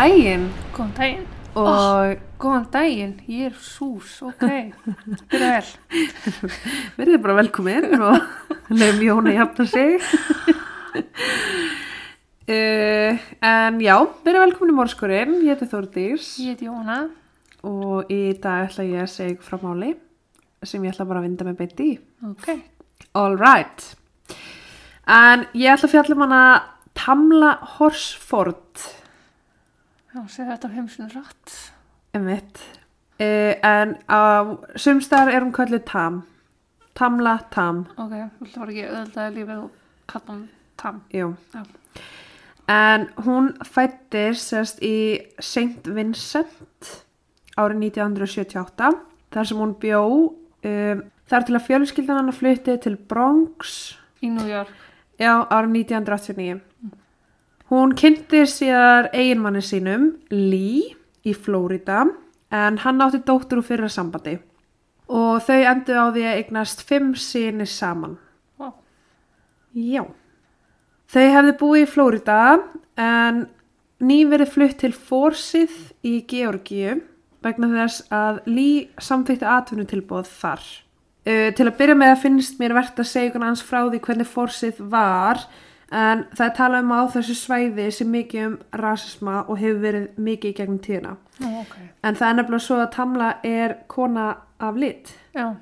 Daginn Góðan daginn. og Góðan daginn, ég er sús, ok. Byrja vel. verðið bara velkomin og leiðum Jóni jafna sig. uh, en já, verðið velkomin í morskurinn, ég heiti Þórdís Ég heiti Jóna. og í dag ætla ég að segja frá máli sem ég ætla bara að vinda með beint í. Ok. All right. En ég ætla að fjalla um hana Tamla Horsford. Já, segðu þetta fimm sinni rætt. Einmitt. Uh, en á sumstar er hún kallið Tam. Tamla Tam. Ok, viltu bara ekki öðvöldaði lífið og kalla hann tam. Jú. Já. En hún fættir sérst í St. Vincent árið 1978 þar sem hún bjó um, þar til að fjölskyldan hann flutti til Bronx Í New York. já, árið 1989. Hún kynnti síðar eiginmanni sínum Lee í Flórida en hann átti dóttur úr fyrra sambandi og þau endur á því að eignast fimm síni saman. Vá. Já. Þau hefðu búið í Flórida en nýverið flutt til Forsyth í Georgíu vegna þess að Lee samþýtti atvinnutilbóð þar. Uh, til að byrja með að finnst mér verðt að segja hans frá því hvernig Forsyth var en það er talað um á þessu svæði sem mikið um rasisma og hefur verið mikið í gegnum tíðina. Já, ok. En það er nefnilega svo að Tamla er kona af lit. Já,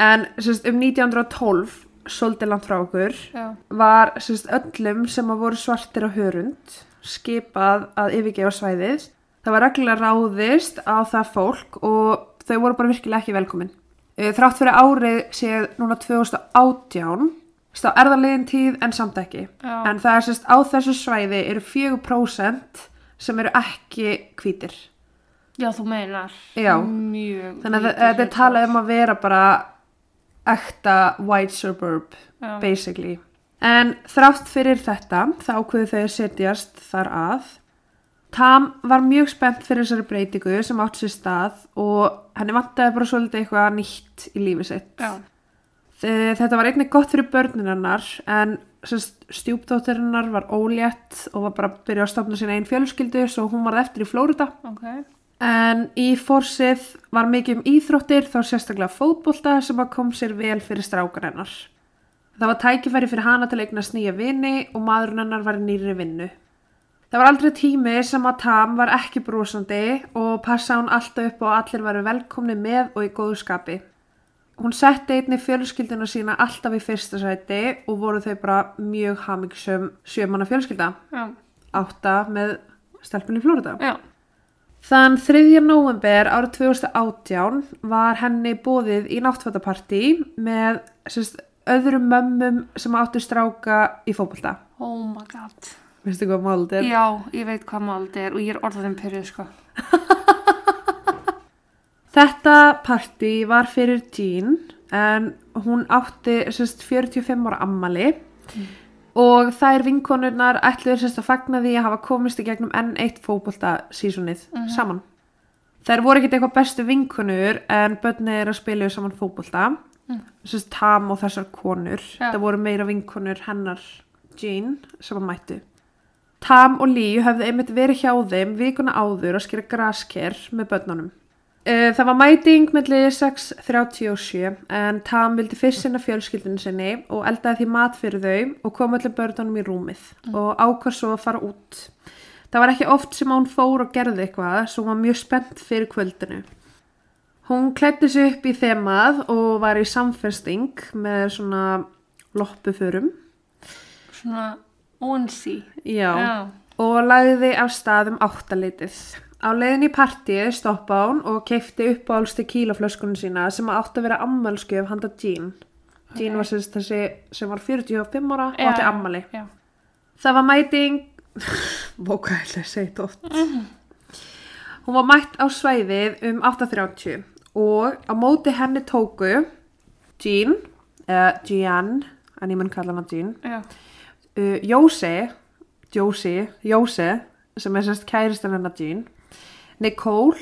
En sérst, um 1912, svolítið langt frá okkur, já. var sérst, öllum sem að voru svartir á hörund skipað að yfirgefa svæðið. Það var reglulega ráðist á það fólk og þau voru bara virkilega ekki velkomin. Eh, Þrátt fyrir árið séð núna 2018, stá er það liðin tíð en samt ekki. Já. En það er sérst á þessu svæði eru 4% sem eru ekki hvítir. Já, þú meinar. Já. Mjög. Þannig að þetta er talað um að vera bara ekta white suburb Já. basically. En þrátt fyrir þetta þá ákveðu þau að setjast þar að. Tam var mjög spennt fyrir þessari breytingu sem átt sér stað og henni vantaði bara svolítið eitthvað nýtt í lífi sitt. Já. Þe- Þetta var einnig gott fyrir börnin hennar en stjúpdóttir hennar var ólétt og var bara að byrja að stofna sína einn fjölskyldu svo hún var eftir í Flórida. Ok. En í fórsið var mikið um íþróttir þá sérstaklega fótbolta sem kom sér vel fyrir strákan hennar. Það var tækifæri fyrir hana til að eignast nýja vini og maðurinn hennar var nýri vinnu. Það var aldrei tími sem að Tam var ekki brosandi og passa hún alltaf upp og allir varu velkomni með og í góðu skapi. Hún setti einni fjölskyldina sína alltaf í fyrsta sæti og voru þau bara mjög hamingsum sjömanna fjölskylda. Já. Átta með stelpunni í Flórida. Já. Þann 3. november árið 2018 var henni bóðið í náttfatapartí með sérst, öðrum mömmum sem áttu stráka í fótbolta. Oh my god. Veistu hvað máld er? Já, ég veit hvað mál þetta er og ég er orðað þeim pyrrið, sko. Þetta partí var fyrir Jean en hún átti sérst, 45 ára ammali og þær vinkonurnar ætluður sérst, að fagna því að hafa komist í gegnum enn eitt fótbolta sísonið saman. Þær voru ekkert eitthvað bestu vinkonur en börnið er að spila saman fótbolta. Mm. sérst, Tam og þessar konur. Já. það voru meira vinkonur hennar Jean sem að mættu. Tam og Lee höfðu einmitt verið hjá þeim vikuna áður að skera grasker með börnunum Það var mæting milli 6.37 en Tam vildi fyrst sinna fjölskyldinu sinni og eldaði því mat fyrir þau og kom allir börnunum í rúmið og ákvað svo að fara út. Það var ekki oft sem hún fór og gerði eitthvað svo hún var mjög spennt fyrir kvöldinu. Hún klætti sig upp í þemað og var í samfesting með svona loppuförum. Svona onsi. Já. Já. og lagði af stað um áttalitið. Á leiðin í partíið stoppa hún og keifti upp á alls tequilaflöskunum sína sem átti að vera ammælskjöf handa Jean. Jean var sérst þessi sem var 45 ára og átti ammali. Já. Það var mæting, vókæðilega segið oft. Hún var mætt á svæðið um 8.30 og á móti henni tóku Jean, eða Jean, en ég mun kalla hana Jean, uh, Jósi Jósi, Jósi sem er sérst kæristan hennar Jean Nicole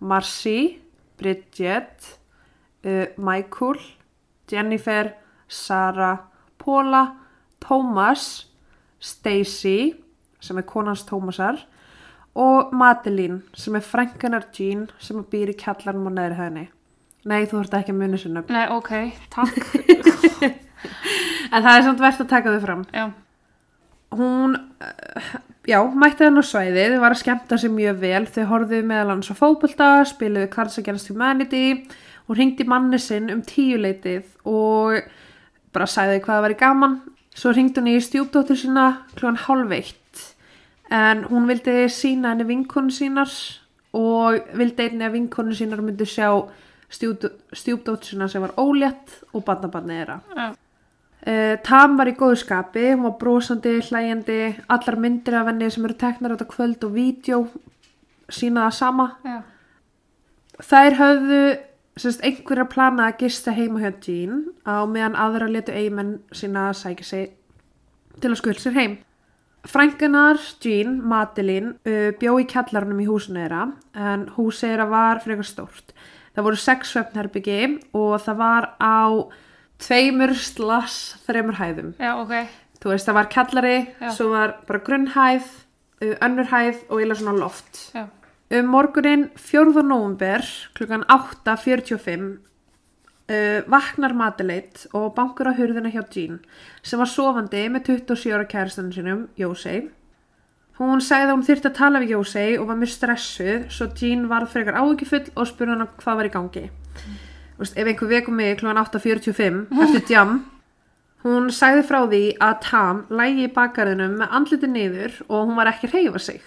Marcy Bridget uh, Michael Jennifer Sara Paula Thomas Stacy sem er konans Thomasar og Madeline sem er frænkanar Jean sem býr í kjallarnum á neðri hæðinni. Nei, þú þurft ekki að muni sinna. Nei, ok, takk. En það er samt verðt að taka þau fram. Já, Hún, já, mætti hann á svæðið, var að skemmta sér mjög vel. Þau horfðu meðal hans á fótbolta, spiluðu Cards Against Humanity. Hún ringdi manni sinn um tíuleitið og bara sagði hvað það var í gaman. Svo ringdi hún í stjúpdóttur sína klúan hálf eitt. En hún vildi sína henni vinkonu sínar og vildi einni að vinkonu sínar myndi sjá stjúpdóttur sína sem var ólétt og barnabarnið þeirra. Uh, Tam var í góðu skapi, hún var brosandi, hlæjandi, allar myndir af henni sem eru teknar á þetta kvöld og vídeo sína það sama. já, Þær höfðu sérst, einhverja planað að gista heima hjá Jean á meðan aðra letu eigimenn sína að sækja sig til að skuld sér heim. Frænkanar Jean, Madeline, uh, bjó í kjallarunum í húsinu þeirra en húsið þeirra var frekar stórt. Það voru sex svefnherbyggi og það var á tveimur slass þreimur hæðum. já, ok. Þú veist, það var kjallari, Já. svo var bara grunnhæð, önnur hæð og eiginlega svona loft. Já, Um morgunin 4. november klukkan 8.45 uh, vaknar Madeleit og bankur á hurðina hjá Jean sem var sofandi með 27 ára kæristunum sínum, Jósei. Hún sagði að hún þyrfti að tala við Jósei og var mjög stressuð svo Jean varð frekar áhyggjufull og spurði hana hvað var í gangi. Mm. Ef einhver vekum mig klukkan 8.45 eftir djam Hún sagði frá því að Tam lægi í bakgarðinum með andliti niður og hún var ekki að reyfa sig.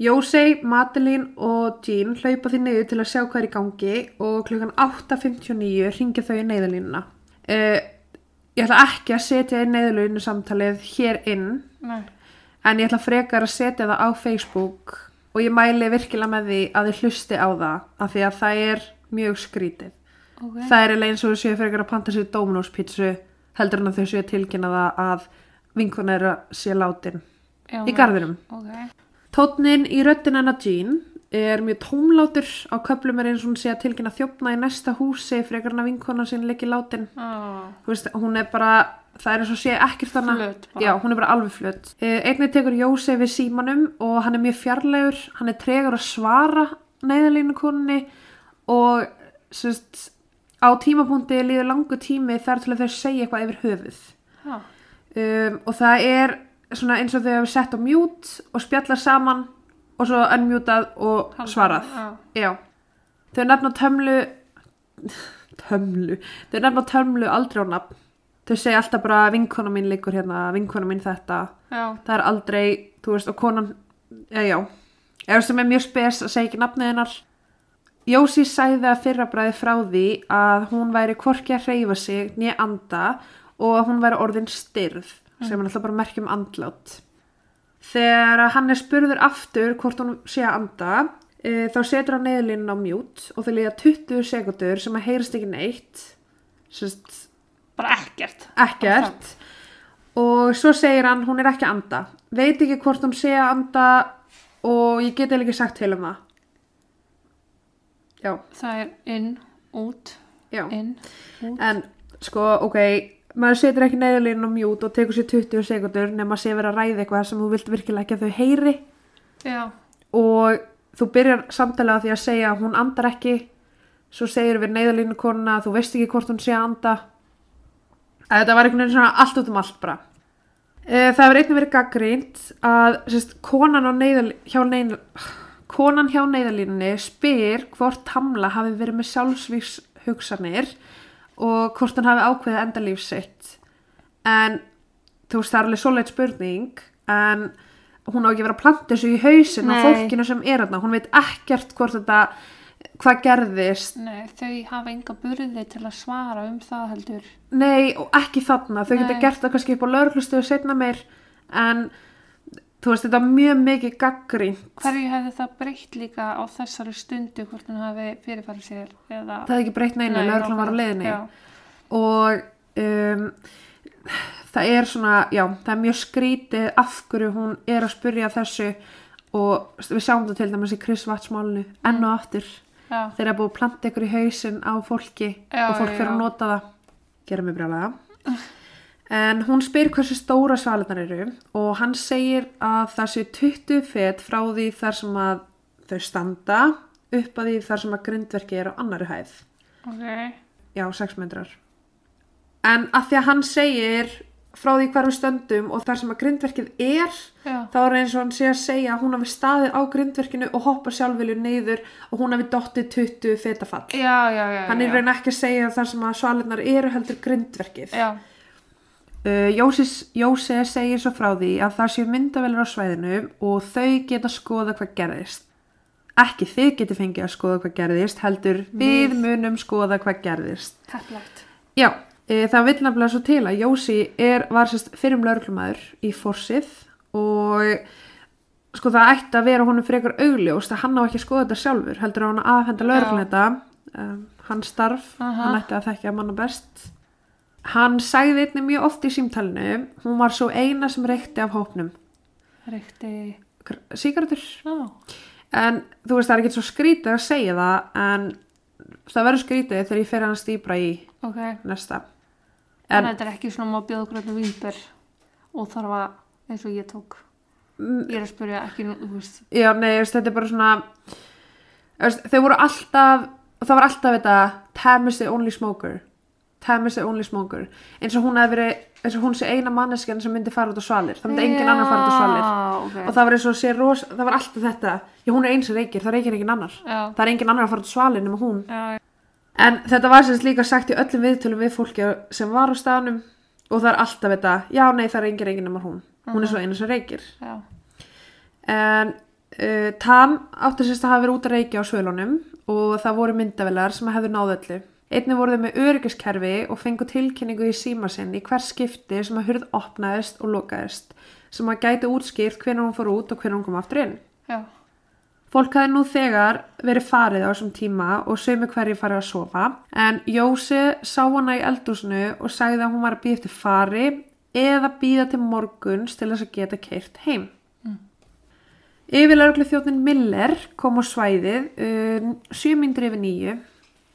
Jósei, Madeline og Jean hlaupa því niður til að sjá hvað er í gangi og klukkan 8.59 ringja þau í neyðalínuna. Uh, ég ætla ekki að setja í neyðalínu samtalið hér inn nei, en ég ætla frekar að setja það á Facebook og ég mæli virkilega með því að þið hlusti á það af því að það er mjög skrítið. Ok. Það er eins og þau séu frekar að panta sér Dominos pítsu heldur en að þau séu að tilkynna það að vinkuna er að sé látin Já, í garðinum. Ok, Tónnin í röddin hennar Jean er mjög tómlátur á köflum er eins og hún sé að tilkynna þjófna í næsta húsi frekar en að vinkona sín leiki látin. Þú veist, hún er bara, það er eins og sé ekkert þannig. Flöt bara. Já, hún er bara alveg flött. Einnig tekur Jósef við símanum og hann er mjög fjarlægur, hann er tregur að svara neyðalínu konunni og sérst, á tímapunkti líður langu tími þar til að þau segja eitthvað yfir höfuð. Um, og það er svona eins og þau hefur sett á mute og spjallar saman og svo unmutað og Haldið, svarað. já. Já. Þau nefna tömlu tömlu þau nefna tömlu aldrei á nafn þau segja alltaf bara vinkona mín liggur hérna vinkona mín þetta já, það er aldrei, þú veist, og konan já, já, eða sem er mjög spes að segja ekki nafnið hennar Jósi sagði að fyrrabræði frá því að hún væri hvorki að hreyfa sig nýja anda og að hún væri orðin styrð sem er alltaf bara merkjum andlát. Þegar hann er spurður aftur hvort hún sé að anda e, þá setur hann neðlinn á mjút og þau líða 20 sekundur sem að heyrist ekki neitt sérst bara ekkert. ekkert. Og svo segir hann hún er ekki að anda. Veit ekki hvort hún sé að anda og ég get eða ekki sagt til um það já, Það er inn, út, já. inn, út. en sko, ok maður setur ekki neðurlegin á mjút og tekur sér 20 sekundur nema sé vera að ræða eitthvað sem þú vilt virkilega ekki að þau heyri. Já, og þú byrjar samtalið á því að segja að hún andar ekki. Svo segir við neyðalínu konuna þú veist ekki hvort hún sé að anda. Að þetta var einhvern veginn svona allt út um allt bara. E, það hefur einnig verið gaggrínt að sérst, konan, á neyðal, hjá neyðal, konan hjá neyðalínunni spyr hvort Tamla hafi verið með sjálfsvíks hugsanir og hvort hann hafi ákveðið endalíf sitt en þú veist það er alveg svoleitt spurning en hún á ekki vera að planta þessu í hausin á Nei. fólkinu sem er þarna hún veit ekkert hvort þetta hvað gerðist nei, þau hafa enga burði til að svara um það heldur. nei og ekki þarna þau geta Nei. gert það kannski upp á lauruglustöðu setna meir en þú veist þetta er mjög mikið gaggrín Hverju hefði það breytt líka á þessari stundu hvort hún hafi fyrirfærið sér eða... það er ekki breytt neina, Nei, lauruglan var á leiðinni. Já, og um, það er svona, já, það er mjög skrítið af hverju hún er að spyrja þessu og við sjáum það til dæmis í Chris Watts-málinu enn og aftur. Já, þeir eru búið að planta ykkur í hausinn á fólki og fólk fyrir að nota það. Gera mig brjálega En hún spyr hversu stóra svalinnar eru og hann segir að það sé 20 fet frá því þar sem að þau standa upp að því þar sem að grindverki er á annari hæð. Ok. Já, 6 metrar. En að því að hann segir frá því við stöndum og þar sem að grindverkið er, Já. þá er eins og hann sé að segja að hún hafi staðið á grindverkinu og hoppa sjálfvilju neyður og hún hafi dottið 20 fetafall. Já, já, já. Hann er raun ekki að segja þar sem að svalinnar eru heldur grindverkið. Já. Jósis, Jóse segir svo frá því að það séu myndavelur á svæðinu og þau geta skoða hvað gerðist. Ekki þið geti fengið að skoða hvað gerðist, heldur við munum skoða hvað gerðist. Hepplægt. Já, e, það vil nefnilega svo til að Jósi er, var sérst fyrrum lauruglumæður í forsið og sko það ætti að vera honum frekar augljóst að hann á ekki að skoða þetta sjálfur, heldur að hann að aðfenda lauruglun Já. þetta, um, hann starf, Aha. hann ætti að þekkja manna best. Hann sagði einnig mjög oft í símtalinu, hún var svo eina sem reykti af hópnum. Reykti. Sigaretur? Já. En þú veist það er ekki svo skrítið að segja það, en það verður skrítið þegar ég fer hann stýpra í Ok. næsta. En En þetta er ekki svona má öllu vínber og þarf að eins og ég tók. Mm, Ég er að spyrja ekki, nú, þú veist. Já, nei, veist, þetta er bara svona veist, þau voru alltaf það var alltaf þetta Tam is the only smoker Tam is the only smoker. Eins og hún hefði verið, eins og hún sé eina manneskjan sem myndi fara út á svalir, það myndi engin annar fara út á svalir. Já, ok. og það var eins og sé ros, það var alltaf þetta. Já, hún er eins og reykir, það reykir engin annar. Já. það er engin annar að fara út á svalir nema hún. Já, en þetta var sem sagt líka sagt í öllum viðtölum við fólki sem var á staðnum. Og það er alltaf þetta, já, nei, það er engin engin nema hún. Hún er svo eina sem reykir. Já. En uh, Tam átti sérst að hafa verið út að reykja á svölunum. Og það voru myndavelar sem hefðu náð öllu. Einnig voru þau með öryggiskerfi og fengu tilkynningu í síma sinn í hver skipti sem að hurð opnaðist og lokaðist sem að gæti útskýrt hvernig hún fór út og hvernig hún kom aftur inn. Já. Fólk hafði nú þegar verið farið á þessum tíma og sömu hverju farið að sofa en Jósi sá hana í eldúsinu og sagði að hún var að býða eftir fari eða býða til morguns til þess að geta keirt heim. Yfirlauglu þjóðnin Miller kom á svæðið uh, 7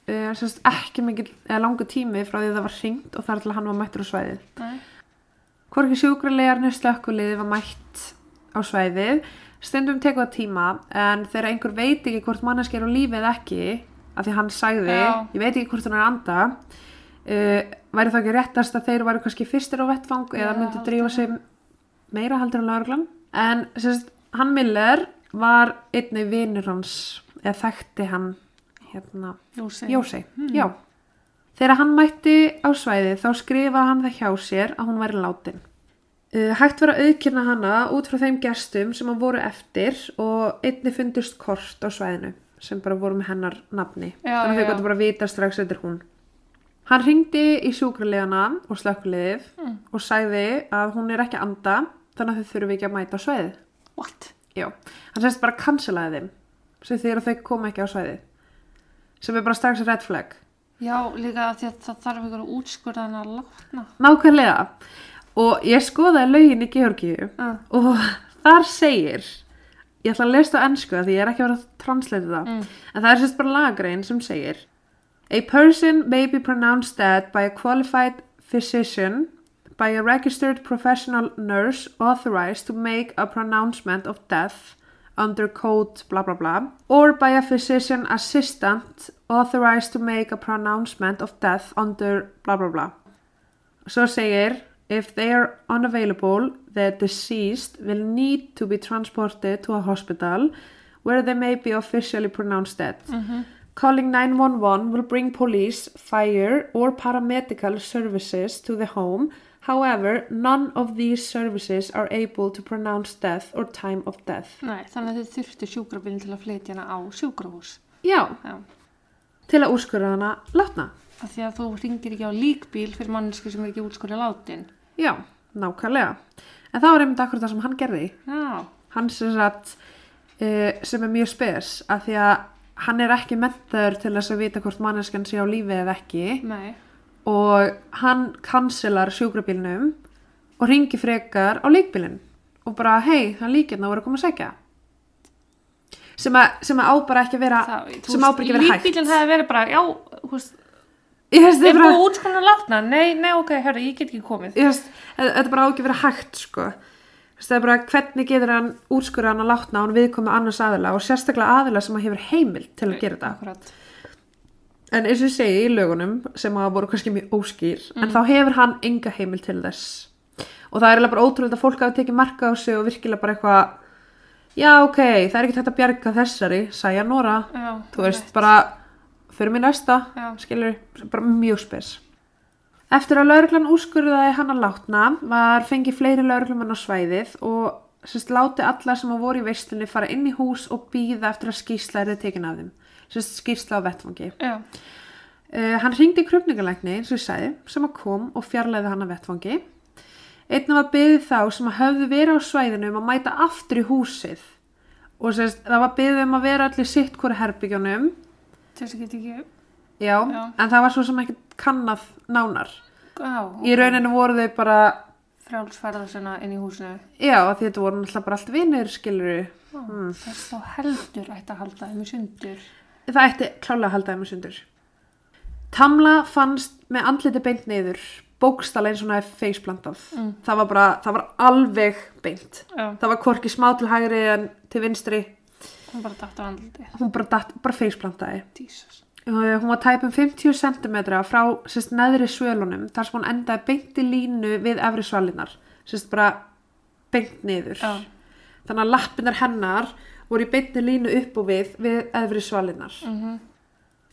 nýju uh, sérst ekki mikil, eða langu tími frá því það var hringt og þar til hann var mættur á svæðið. Nei. Hvorki sjúkralegarnir slökkuliði var mætt á svæðið, stundum tekur það tíma en þegar einhver veit ekki hvort manneski er á lífi eða ekki, af því hann sagði, Já. ég veit ekki hvort hann er anda, uh, væri það ekki réttast að þeir væri kannski fyrstir á vettvang eða Já, myndi haldið drífa sig meira heldur en lauruglan. En sérst, hann Miller var einnig vinur hans, eða þekkti hérna, Jósi. Jósi, já. Þegar hann mætti á svæðið þá skrifaði hann það hjá sér að hún væri látin. Uh, hægt var að auðkynna hana út frá þeim gestum sem hann voru eftir og einni fundust kort á svæðinu sem bara voru með hennar nafni. Já, Þannig að þau gott bara vita strax er hún. Hann ringdi í sjúkralegana og slökkulegið Mm. og sagði að hún er ekki að anda þannig að þau þurfum ekki að mæta á svæðið. What? Já, hann sérst bara cancelaði þeim sem þegar þau koma ekki á svæðið sem er bara strax red flag. Já, líka því að það þarf ykkur að útskurða hann að látna. Nákvæmlega. Og ég skoðaði lögin í Georgíu Uh. og þar segir, ég ætla að lesa á ennsku því ég er ekki vera að translata það, Mm. en það er sérst bara lagrein sem segir A person may be pronounced dead by a qualified physician, by a registered professional nurse authorized to make a pronouncement of death under code blah blah blah, or by a physician assistant authorized to make a pronouncement of death under blah blah blah. Svo segir, if they are unavailable, the deceased will need to be transported to a hospital where they may be officially pronounced dead. Mhm. Calling 911 will bring police, fire or paramedical services to the home. However, none of these services are able to pronounce death or time of death. Nei, þannig að þið þurftu sjúkrabílinn til að flytja hana á sjúkrahús. Já, Já. til að úrskurða hana látna. Af því að þú ringir ekki á líkbíl fyrir manneski sem er ekki útskurðið látin. Já, nákvæmlega. En það var einmitt akkur það sem hann gerði. Já. hann sem sagt uh, sem er mjög spes af því að hann er ekki mentaður til þess að vita hvort manneskan sé á lífi eða ekki Nei. Og hann kanselar sjúkrabílnum og ringi frekar á líkbílinn og bara hei, það líkirna voru að koma að segja sem að, sem að á bara ekki að vera Það, sem á bara ekki að vera hægt Líkbílinn hefði verið bara, já, þú veist, þetta Er er búið útskona látna? Nei, nei, ok, herra, ég get ekki komið. þetta er bara á ekki að vera hægt, sko. Það er bara hvernig getur hann hann að látna á hann viðkomi annars aðila og sérstaklega aðila sem að hefur heimild til að gera þetta. En eins og ég segi í lögunum sem að voru kannski mjög óskýr, en þá hefur hann enga heimild til þess. Og það er eiginlega bara ótrúlega að fólk hafi tekið marka á sig og virkilega bara eitthvað, já ok, það er ekki að bjarga þessari, sæja Nora, Já, þú veist, bara fyrir mig næsta, Já. skilur, bara mjög spes. Eftir að lauruglan úrskurðaði hann að látna var fengið fleiri lauruglumenn á svæðið og sérst láti alla sem að voru í veistunni fara inn í hús og býða eftir að skýrsla er tekin af þeim, skýrsla á vettfangi. Uh, hann ringdi krupningalækni eins og ég sagði sem að kom og fjarlæði hann að vettfangi. Einnig var byggðið þá sem að höfðu verið á svæðinu um að mæta aftur í húsið og sérst, það var byggðið um að vera allir sitt hvori herbygjónum já, Já. en það var svo sem ekki kannað nánar. já, Í rauninu voru þau bara, frjálsferða sinna inn í húsinu. já, því þetta voru náttúrulega bara allt vinir, skilur Mm. Þess þá heldur ætti að halda þeim í sundur. Það ætti klálega að halda þeim að sundur. Tamla fannst með andliti beint niður, bókstala eins og hún hefði feisplantað. Mm. Það var bara, það var alveg beint. Já, Það var hvorki smá til hægri en til vinstri. hún bara datt á andliti. Hún bara, datt, bara feisplantaði. Jesus. Og Hún var tæpum 50 cm frá sérst, neðri svölunum þar sem hún endaði beint í línu við efri svalinnar. Sérst bara beint niður. Já, Þannig að lappinnar hennar voru í beinti línu upp og við við efri svalinnar. mhm,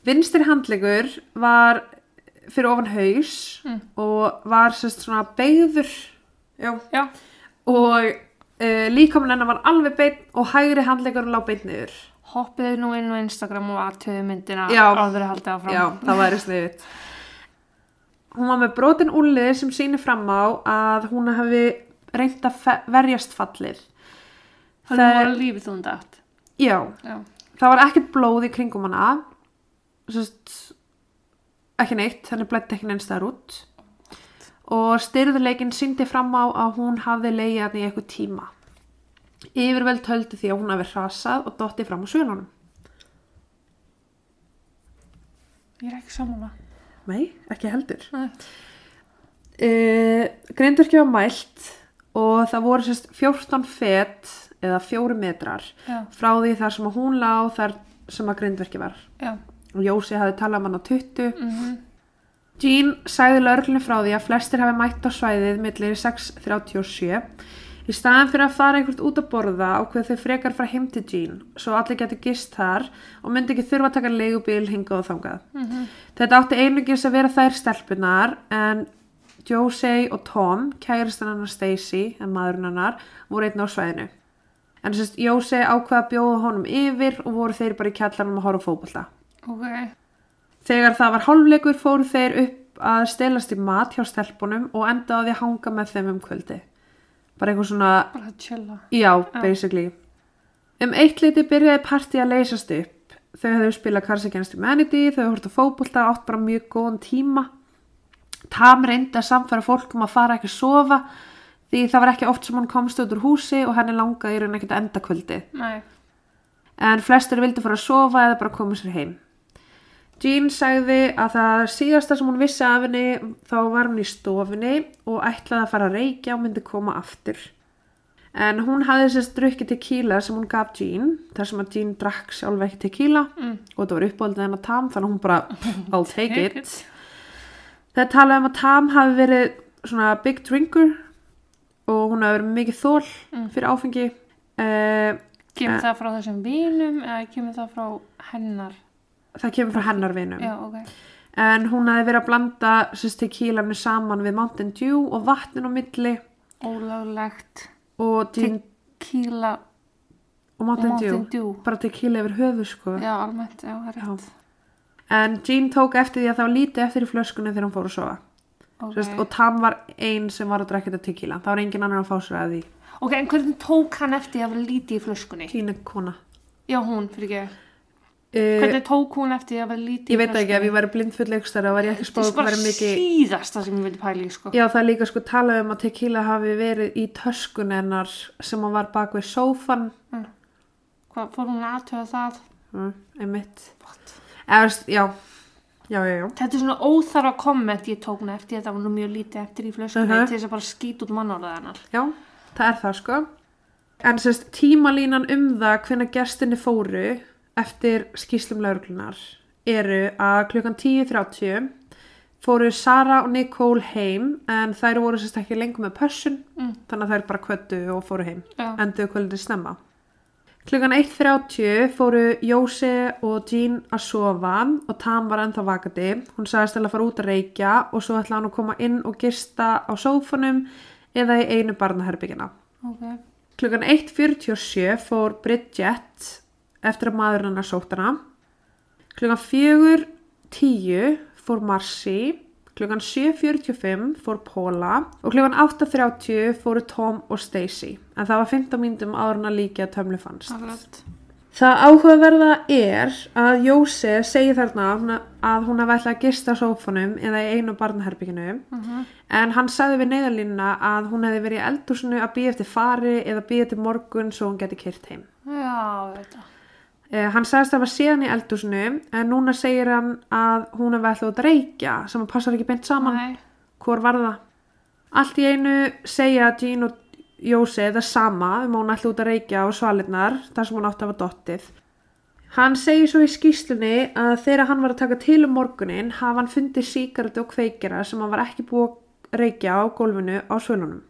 Vinstri handlegur var fyrir ofan haus Mm. og var sérst svona beigður já, já, og uh, líkamann hennar var alveg beinn og hægri handlegurinn lá beinn niður. hoppiðu nú inn á Instagram og aðtöðu myndina áður að halda áfram. Já, það væri sniðut. Hún var með brotin úlið sem sýnir fram á að hún hefði reynt að fe- fallið. Það múið lífið þú datt. Já, Já, það var ekkert blóð í kringum hana. Sest, ekki neitt þannig blætti ekki neins þar út. Og styrðuleikin síndi fram á að hún hafði leiði hann í eitthvað tíma. Yfirveld höldu því að hún hafi hrasað og dotti fram á svölunum. Ég er ekki samanlega. nei, ekki heldur. Uh, grindverki var mælt og það voru sérst 14 fet eða 4 metrar Já, frá því þar sem að hún lá þar sem að grindverki var já. og Jósi hafði talað um hann á 20 Mm Jean sagði lörglunni frá því að flestir hafi mætt á svæðið millir 6.37 í staðan fyrir að fara einhvert út að borða ákveð þau frekar frá heim til Jean svo allir getur gist þar og myndi ekki þurfa að taka leigubíl hingað og þangað. Mhm. Þetta átti einugis að vera þær stelpunar en Josie og Tom, kæristan hennar Stacy en maðurinn hennar, voru einn á svæðinu. En sérst, Josie ákveða að bjóða honum yfir og voru þeir bara í kjallanum að horfa á fótbolta. Ok, Þegar það var hálfleikur fóru þeir upp að stelast í mat hjá stelpunum og enda á því að hanga með þeim um kvöldi. Bara eitthvað svona, bara að chilla. já, basically. Um eitt liti byrjaði partí að leysast upp. Þau höfðu spilað Cards Against Humanity, þau höfðu hort á fótbolta, átt bara mjög góðan tíma. Tam reyndi að samfæra fólk um að fara ekki að sofa því það var ekki oft sem hann komst út úr húsi og henni langaði í raun ekkert að enda kvöldi. Nei, En flestir vildi fara að sofa eða bara koma sér heim. Jean sagði að það síðasta sem hún vissi af henni þá var hún í stofunni og ætlaði að fara að reykja og myndi koma aftur. En hún hafði sérst drukkið tequila sem hún gaf Jean, þar sem að Jean drakk sjálf ekki tequila Mm. og það var uppáldið hennar Tam þannig að hún bara, I'll take it. Það talaði um að Tam hafi verið svona big drinker og hún hafi verið mikið þól Mm. fyrir áfengi. Uh, Kemur Eh. það frá þessum vinum eða kemur það frá hennar? það kemur frá hennar vinum. Já, ok. En hún hafi verið að blanda sérst tequilanu saman við Mountain Dew og vatnin á milli Jean, Tequila og og Mountain, Dew. Mountain Dew. Bara tequila yfir höfu sko. Já, almennt, já, það er Já. rétt. En Jean tók eftir því að það var lítið eftir í flöskunni þegar hún fór að sofa. Ok, Okay. Og Tam var ein sem var að drekka þetta tequila. Það var engin annar að fá sér að því. ok, en hvernig tók hann eftir að vera lítið í flöskunni? Tína kona. Já, hún, fyrir ekki. Uh, Hvernig tók hún eftir að vera lítið ég veit ekki, ef ég væri blindfull þá var ég ekki Það spáð er hvað bara væri mikið... síðasta sem ég vildi pæla í, sko. Já, það er líka sko talað um að tequila hafi verið í töskun hennar sem hún var bak við sófan. Hvað, fór hún aðtöða það? Mm, einmitt. What? Eða, já, já, já, já. Þetta er svona óþarfa komment ég tók með eftir, þetta var nú mjög lítið eftir í flöskunni Mhm. til þess að bara skýt út mannorðaðanar. Já, það er það sko. En sérst tímalínan um það hvenna gestinni fóru eftir skýslum lauruglunar eru að klukkan 10.30 fóru Sara og Nicole heim en þær voru sérst ekki lengur með pössun Mm. þannig að þær bara kvöttu og fóru heim enduðu kvöldin snemma. Klukkan 1.30 fóru Jóse og Jean að sofa og Tam var ennþá vakandi. Hún sagðist að fara út að reykja og svo ætla hann að koma inn og gista á sófanum eða í einu barnaherbyggina. Ok. Klukkan 1.47 fór Bridget eftir að maður hennar sótt hana. Klukkan 4.10 fór Marcy. Klukkan 7.45 fór Paula og klukkan 8.30 fóru Tom og Stacey. En það var 15 mínútum áður en að líka tömlu fannst. Akkurat. Það áhugaverða er að Jóse segir þarna að hún- hafi ætlað að gista sófanum eða í einu barnaherbygginu Mhm. en hann sagði við neyðarlínuna að hún hefði verið í eldúsinu að býja eftir fari eða býja til morgun svo hún geti kyrt heim. Já, þetta. Eh, hann sagðist að það var síðan í eldúsinu en núna segir hann að hún hefði ætlað út að reykja sem að passar ekki beint saman. Nei. Hvor var það? Allt í einu segja Jean og Jóse það sama um að hún ætla út að reykja á svalinnar þar sem hún átti að hafa dottið. Hann segir svo í skýslunni að þegar hann var að taka til um morgunin hafa hann fundið síkartu og kveikjara sem hann var ekki búið að reykja á gólfinu á svölunum.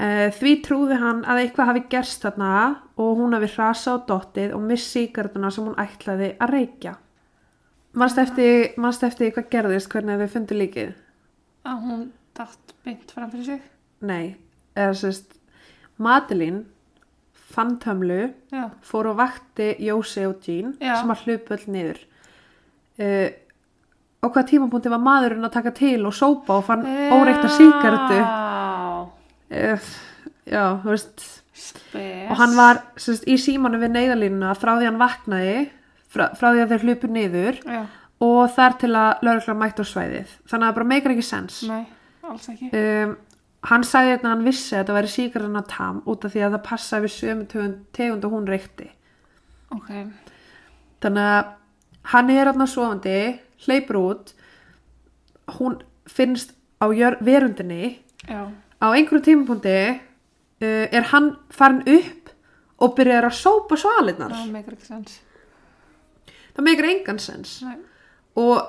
Uh, því trúði hann að eitthvað hafi gerst þarna og hún hafi hrasa á dottið og miss síkartuna sem hún ætlaði að reykja. Manst eftir, eftir hvað gerðist hvernig þau fundu líkið? Að hún dætt beint fram fyrir sig. Nei, eða sérst Madeline fann tömlu Já. fór og vakti Jósi og Jean Já. sem að hlupu öll niður uh, og hvað tímapunkti var maðurinn að taka til og sópa og fann óreikta síkartu Já. Já, þú veist Spes. og hann var sérst, í símanu við neyðalínuna frá því hann vaknaði frá, frá því að þeir hlupu niður Já. og þar til að lögregla mætti á svæðið þannig að það bara meikar ekki sens Nei, alls ekki. um, hann sagði þetta að hann vissi að þetta væri síkarana tam út af því að það passa við sömu tegund, og hún reykti Ok. þannig að hann er hann svofandi hleypur út hún finnst á verundinni Já. Á einhverju tímapunkti uh, er hann farin upp og byrjar að sópa svalinnar Það meikar ekki sens. það meikir engan sens Nei. og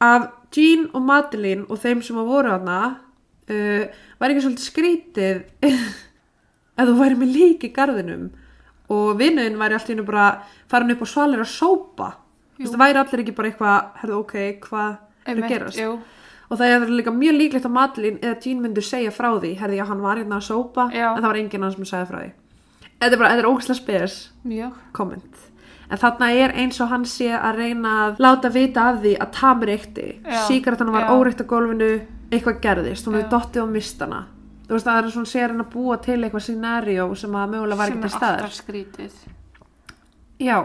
af Jean og Madeline og þeim sem að voru hana uh, var ekki svolítið skrítið að þú væri með lík í garðinum og vinnuðin væri allt í hennu bara farin upp og svalir að sópa Þú veist, það væri allir ekki bara eitthvað ok, hvað er að gerast Jú. Og það er líka mjög líklegt að Madeline eða Jean myndu segja frá því herði já, hann var hérna að sópa Já. en það var enginn hann sem sagði frá því. Þetta er bara, þetta er ógæslega spes komment en þarna er eins og hann sé að reyna að láta vita af því að Tamir Já, síkartan var já. óreikt á gólfinu eitthvað gerðist, hún hefur dottið og mist hana þú veist það er svona sé að reyna að búa til eitthvað scenario sem að mögulega var Sem ekki er til staðar. alltaf skrítið. já.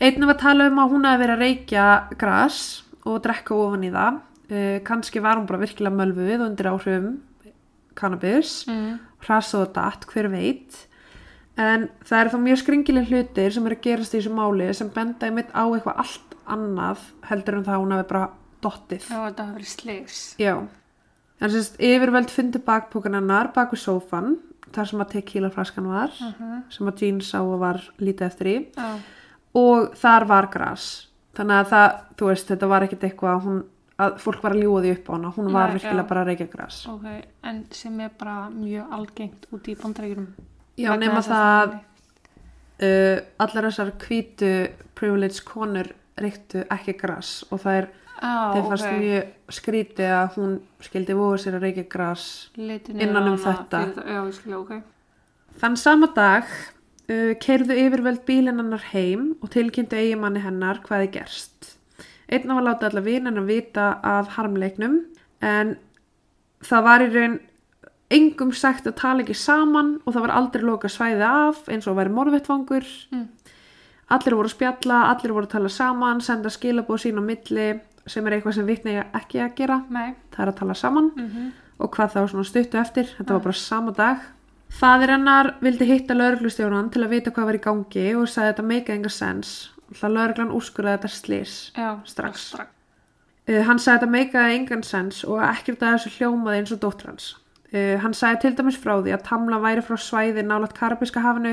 Einnum að tala um að hún hafi verið að reykja gras og drekka ofan í það. Uh, kannski var hún bara virkilega mölvuð undir áhrifum cannabis Mm. hrasa og datt, hver veit. En það eru þá mjög skringileg hlutir sem eru að gerast í þessu máli sem benda einmitt á eitthvað allt annað heldur en það að hún hafi bara dottið. Já, þetta hafa verið sligs. já. En sérst yfirvöld fundi bakpókan hennar bak við sófan þar sem að tequila flaskan var Uh sem að Jean sá og var lítið eftir í. Já. og þar var gras þannig að það, þú veist, þetta var ekkit eitthvað að hún, að fólk var að ljúa því upp á hana hún var Nei, virkilega já. bara að reykja gras Ok, en sem er bara mjög algengt út í bandrækjunum. já, nema það uh, allar þessar hvítu privilege konur reyktu ekki gras og það er Á, þeim fannst ok. mjög skrítið að hún skildi voru sér að reykja niður innan um þetta. Já, skilja, ok. þann sama dag uh, keirðu yfirvöld bílinn hennar heim og tilkynntu eigimanni hennar hvað er gerst. Einn af að láta alla vinan að vita af harmleiknum en það var í raun engum sagt að tala ekki saman og það var aldrei loka svæði af eins og væri morvettvangur Mm. allir voru að spjalla, allir voru að tala saman senda skilabóð sín á milli sem er eitthvað sem vitni ekki að gera. Nei. það er að tala saman. Mm og hvað þá stuttu eftir þetta var bara sama dag Fadir hennar vildi hitta lauruglustjóran til að vita hvað var í gangi og sagði þetta make enga sens Það lögreglan úrskurði þetta slís. Já, Strax. strax. Uh, hann sagði þetta meikaði engan sens og ekkert að þessu hljómaði eins og dóttur hans. Uh, hann sagði til dæmis frá því að Tamla væri frá svæði nálægt Karabíska hafinu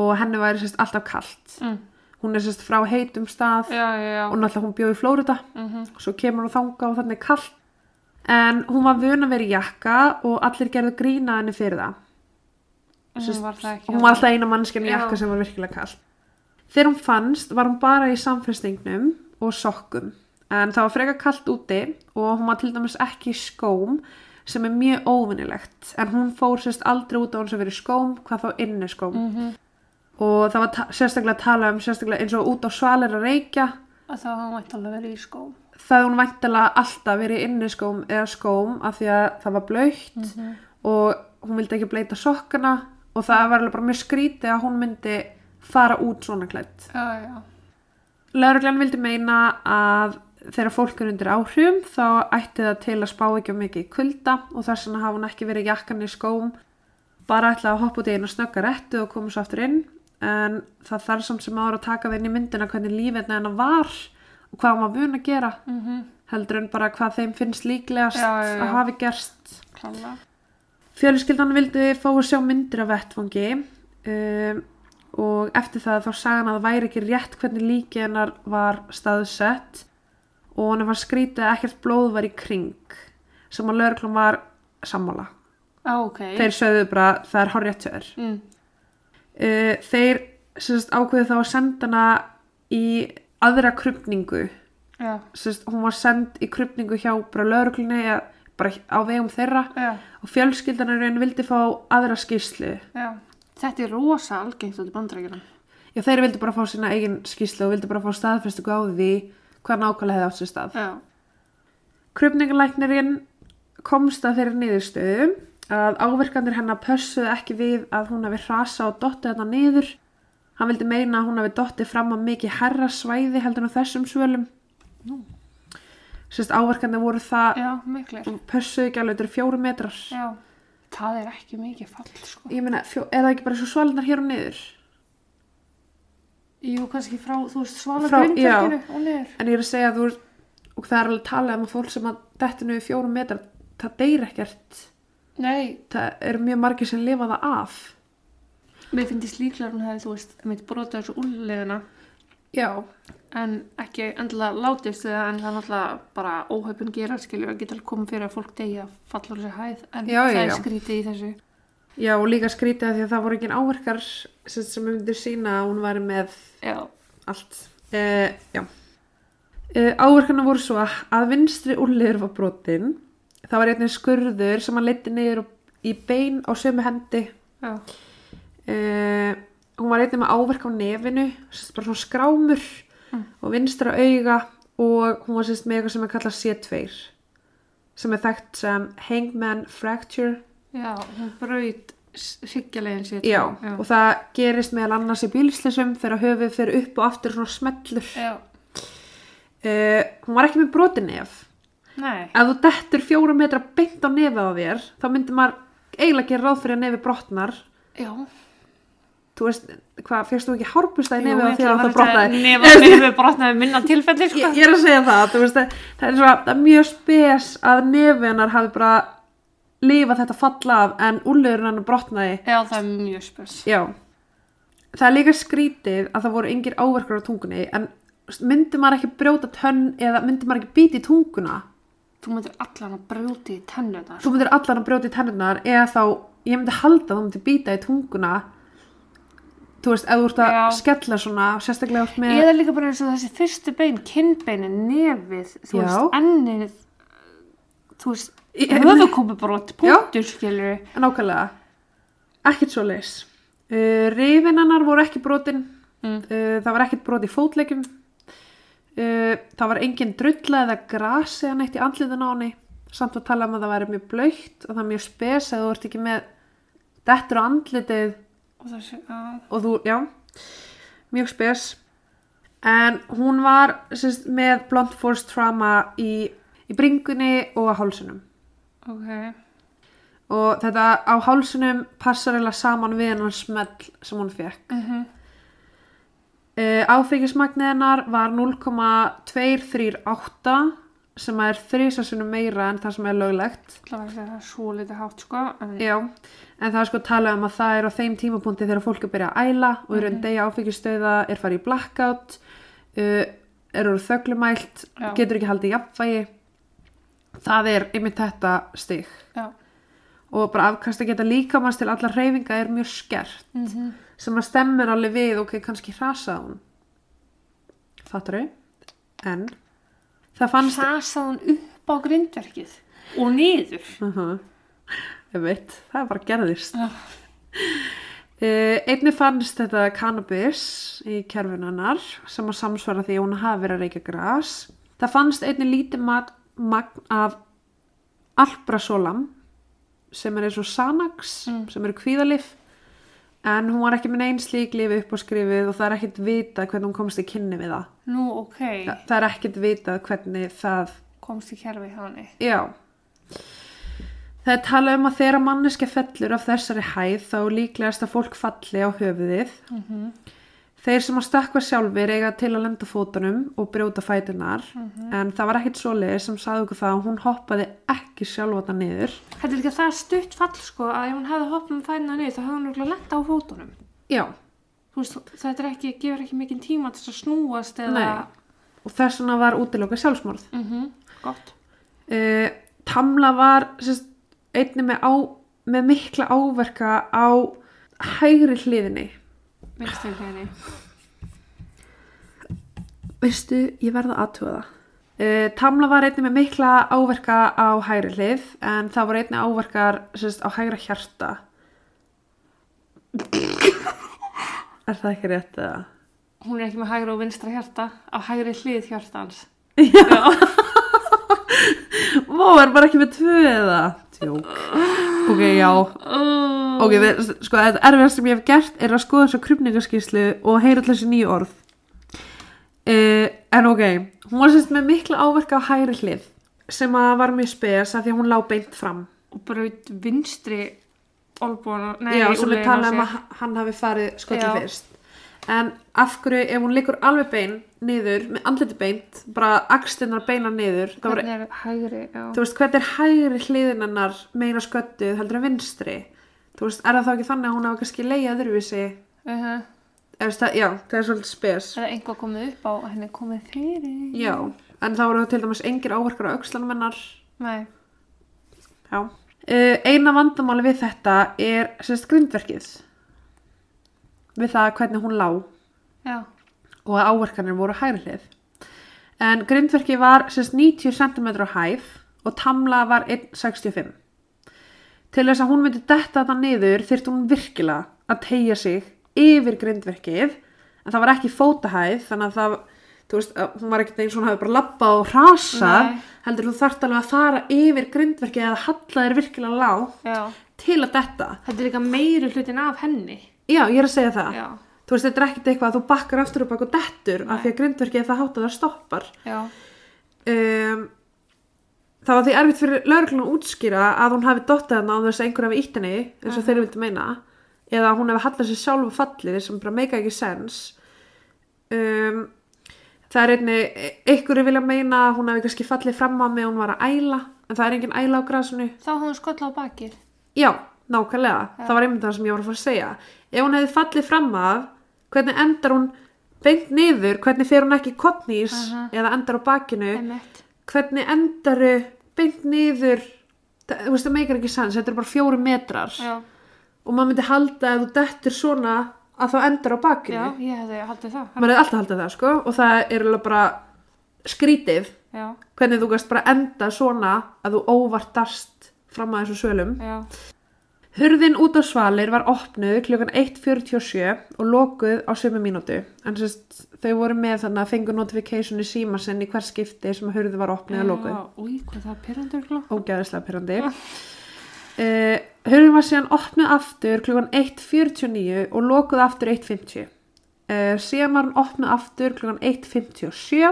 og henni væri sérst alltaf kalt. Mm. Hún er sérst frá heitum stað Já, já, já. og náttúrulega hún bjóði í Flórida. Mhm. Svo kemur hún þanga og þannig kalt. En hún var vön að vera í jakka og allir gerðu grína henni fyrir það. Hún var. Hún var alltaf eina mannskjarn í jakka sem var virkilega kall. Þegar hún fannst var hún bara í samfestingnum og sokkum. En það var frekar kallt úti og hún var til dæmis ekki í skóm sem er mjög óvinnilegt. En hún fór sérst aldrei út á hún sem verið skóm, hvað þá inni skóm. Mhm. Og það var ta- sérstaklega að tala um sérstaklega eins og út á svalir að reykja. Að það var væntalega verið í skóm. Það hún væntalega alltaf verið inni skóm eða skóm af því að það var blöytt Mhm. og hún vildi ekki bleita sokkana og það var alveg bara mjög skrítið að hún myndi fara út svona klætt. Lauruglan vildi meina að þegar fólk er undir áhrifum þá ætti það til að spá ekki um mikið í kulda og þess vegna hafa hún ekki verið jakkan í skóm bara ætla að hoppa út í einu snögga réttu og koma svo aftur inn en það þarf samt sem ára að taka það inn í myndina hvernig lífið hennar var og hvað hún var vun að gera Mhm. heldur en bara hvað þeim finnst líklegast Já, já, já. að hafi gerst Klála. Fjölskyldan vildi fá að sjá myndir af vettfangi um, og eftir það þá sagði hann að það væri ekki rétt hvernig líki hennar var staðsett og hann var skrítið að ekkert blóð var í kring sem að lögreglum var sammála. Já, ok. Þeir sögðu bara það er horrið tjöður. Mm. Uh, þeir sérst, ákveðu þá að senda hana í aðra krupningu. Sérst, hún var send í krupningu hjá bara lögreglunni eða bara á vegum þeirra já, og fjölskyldan raun vildi fá aðra skýslu já. Þetta er rosa algengt út í bandrækjunum. já þeir vildi bara fá sína eigin skýslu og vildi bara fá staðfestu á því hvað nákvæmlega hefði átt sér stað Já. krupningalæknirinn komst að þeirri niðurstöðu að áverkandir hennar pössuðu ekki við að hún hafi hrasa og dottið þetta niður hann vildi meina að hún hafi dottið fram á mikið herra svæði heldur á þessum svölum Nú. Sérst áverkandir voru það Já, miklir. pössuðu ekki alveg þetta eru fjóru metrar Já. Það er ekki mikið fall, sko. ég meina, er það ekki bara svo svalunar hér og niður Jú, kannski frá, þú veist, svala Frá- grindverkinu og niður. En ég er að segja að þú ert, og það er alveg talað um fólk sem að dettinu í fjórum metrar, það deyr ekkert. Nei, Það eru mjög margir sem lifa það af. mér finnst líklega hún hefði, þú veist, mitt brotið þessu úrlegina Já. En ekki endilega látist eða en það er náttúrulega bara óhaupin gera skilur að geta komið fyrir að fólk degi að falla úr þessi hæð en Já, já, það er já. skrítið í þessu Já, og líka skrítið að því að það voru ekki áverkar sem, sem myndir sína að hún væri með Já, allt. Uh, já. Uh, áverkarna voru svo að, að vinstri úrliður var brotin. Það var einnig skurður sem hann leiti niður í bein á sömu hendi. já, Uh, hún var einnig með áverk á nefinu, bara svona skrámur Mm. og vinstra auga og hún var sérst með eitthvað sem er kallað C2 sem er þekkt sem hangman fracture já, hún braut hryggjalegin sér já, já. og það gerist meðal annars í bílslesum þegar höfuð fyrir upp og aftur svona smellur já. uh, hún var ekki með brotin nef Nei, ef þú dettur fjóra metra beint á nefið á þér þá myndi maður eiginlega gera ráð fyrir að nefi brotnar já þú veist, hvað, fyrst þú ekki hárbusta í og að það brotnaði? Nefn að nefið brotnaði minna tilfelli sko. ég, ég er að segja það, þú veist, það, er svona það er mjög spes að nefinar hafi bara lifað þetta falla af en úrlegurinn hann brotnaði. Já, það er mjög spes. Já. Það er líka skrítið að það voru yngir áverkar á tungunni en myndi maður ekki brjóta tönn eða myndi maður ekki býti í tunguna? Þú myndir allan að brjóti í tennunar þú myndir allan að brjóta í tennurnar eða þá, ég myndi halda þú myndi býta í tunguna þú veist, ef þú ert að Já. skella svona sérstaklega út með Eða líka bara eins og þessi fyrstu bein, kinnbeinin, nefið, þú Já. veist, ennið, þú veist, Í- höfukomubrot, punktur, skilur nákvæmlega. Ekkert svo leis uh, rifinannar voru ekki brotin. Mm. uh, það var ekkert brot í fótleikjum. Uh, það var engin drulla eða grasi eða neitt í andliðun á henni. Samt að tala um að það væri mjög blöytt og það er mjög spes eða þú ert ekki með dettur á andlitið Og þessi, já, og þú, já. Mjög spes. En hún var sérst, með blunt force trauma í, í bringunni og á hálsunum ok, og þetta á hálsunum passar eiginlega saman við hennar smell sem hún fekk mhm, Uh, áfengismagnið hennar var 0,238 sem er þrísasunum meira en það sem er löglegt. Það var að segja það svo litið hátt sko. En, Já, en það er sko talað um að það er á þeim tímapunkti þegar fólk er byrjað að æla og eru en degja áfengistöða, er farið í blackout, uh, eru þöglumælt, Já. getur ekki haldið jafnvægi. Það er einmitt þetta stig. já. Og bara afkast að geta líkamast til allar hreyfinga er mjög skert. Mm sem að stemmir alveg við ok, kannski hrasa hún fattar þau en það fannst Hrasað hún upp á grindverkið og niður. uh ég veit, það bara gerðist uh, einni fannst þetta cannabis í kerfinannar sem að samsvara því að hún hafi verið að reykja gras það fannst einni lítið magn af alprasolam sem er eins og Xanax Mm. sem eru kvíðalif en hún var ekki með neinn slík lifi upp á skrifið og það er ekkert vitað hvernig hún komst í kynni við það Nú, ok. Þa, það er ekkert vitað hvernig það Komst í kerfi hjá henni. já það er talað um að þegar manneska fellur af þessari hæð þá líklegast að fólk falli á höfuðið. Mm þeir sem að stökkva sjálfur eiga til að lenda fótunum og brjóta fætunar en það var ekkert svoleiðis sem sagði okkur það að hún hoppaði ekki sjálfvata niður. Þetta er ekki það stutt fall sko að ef hún hefði hoppað með fæna niður þá hefði hún örugglega lent á fótunum. já, Þú veist, þetta ekki, gefur ekki mikinn tíma til þess að snúast eða... Nei. og þess vegna var útiloka sjálfsmorð. Mm Gott. uh, Tamla var sérst, einni með, á, með mikla áverka á hægri hliðinni Vinstri hliðinni. veistu, ég verða það uh, Tamla var einni með mikla áverka á hægri hlið en það voru einni áverkar sérst, á hægra hjarta Er það ekki rétt eða? Hún er ekki með hægra og vinstra hjarta á hægri hlið hjartans. Vá, er bara ekki með tvö eða? Tjók Ok, já. Ok, við, sko, þetta erfiðast sem ég hef gert er að skoða þessa krupningaskíslu og heyra allir þessi nýju orð. Uh, en ok, hún var sérst með mikla áverka á hægri hlið sem að var mjög spes að því að hún lá beint fram. Og braut vinstri olbúan, nei, Já, sem við úlnliðina tala um á að hann hafi farið skotti Já. fyrst. En af hverju, ef hún liggur alveg bein niður, með andliti beint, bara axtinnar beina niður, Hvernig er hægri, veist, hvernig er hægri hliðinannar meira sköttuð heldur en vinstri? Veist, er það þá ekki þannig að hún hafa kannski leiðið öðruvísi? Uh -huh. Það, já, það er svolítið spes. Er það einhvað komið upp á henni komið fyrir? Já, en þá voru til dæmis engir áverkar á aukslanum hennar. Nei. Já. Uh, eina vandamáli við þetta er sérst grindverkið. Við það hvernig hún lá Já. og að áverkanir voru hægri hlið. En grindverkið var sérst 90 cm á hæð og tamla var 1,65. Til þess að hún myndi detta þetta niður þyrfti hún virkilega að tegja sig yfir grindverkið en það var ekki fótahæð þannig að það, þú veist, hún var ekkert eins og hún hafi bara lappað og hrasað Nei. heldur þú þarft alveg að fara yfir grindverkið eða halla þér virkilega lág Já. til að detta. Þetta er líka meiri hlutin af henni. Já, ég er að segja það. Já. Þú veist, þetta er ekkert eitthvað að þú bakkar aftur og bak og dettur af því að grindverkið er það hátt að það stoppar. Já. Um, það var því erfitt fyrir lauruglun að útskýra að hún hafi dottið þarna á þess að einhver hafi ítt henni, eins og þeir vildi meina, eða að hún hefði hallað sér sjálf og fallið sem bara meika ekki sens. Um, það er einni, einhverju vilja meina að hún hafi kannski fallið fram á mig og hún var að æla, en það er engin æla á grasinu. Þá hún skolla á bakið. Já, nákvæmlega. Það var einmitt það sem ég var að fara að segja. Ef hún hefði fallið fram af, hvernig endar hún beint niður, hvernig fer hún ekki kottnís Aha. eða endar á bakinu, Emmett. hvernig endar beint niður, það, þú veist það meikar ekki sens, þetta er bara fjóri metrar Já. og maður myndi halda að þú dettur svona að þá endar á bakinu. Já, ég hefði haldið það. Maður hefði alltaf haldið það sko og það er alveg bara skrítið Já. hvernig þú gast bara enda svona að þú óvartast fram að þessu sölum. Já. Hurðin út á svalir var opnuð klukkan 1.47 og lokuð á sömu mínútu. En sérst, þau voru með þannig að fengu notification í síma sinn í hver skipti sem hurði var opnuð og lokuð. Já. Új, hvað það pyrrandur gló. Ógæðislega pyrrandi. Uh, hurðin var síðan opnuð aftur klukkan 1.49 og lokuð aftur 1.50. Uh, síðan var hann opnuð aftur klukkan 1.57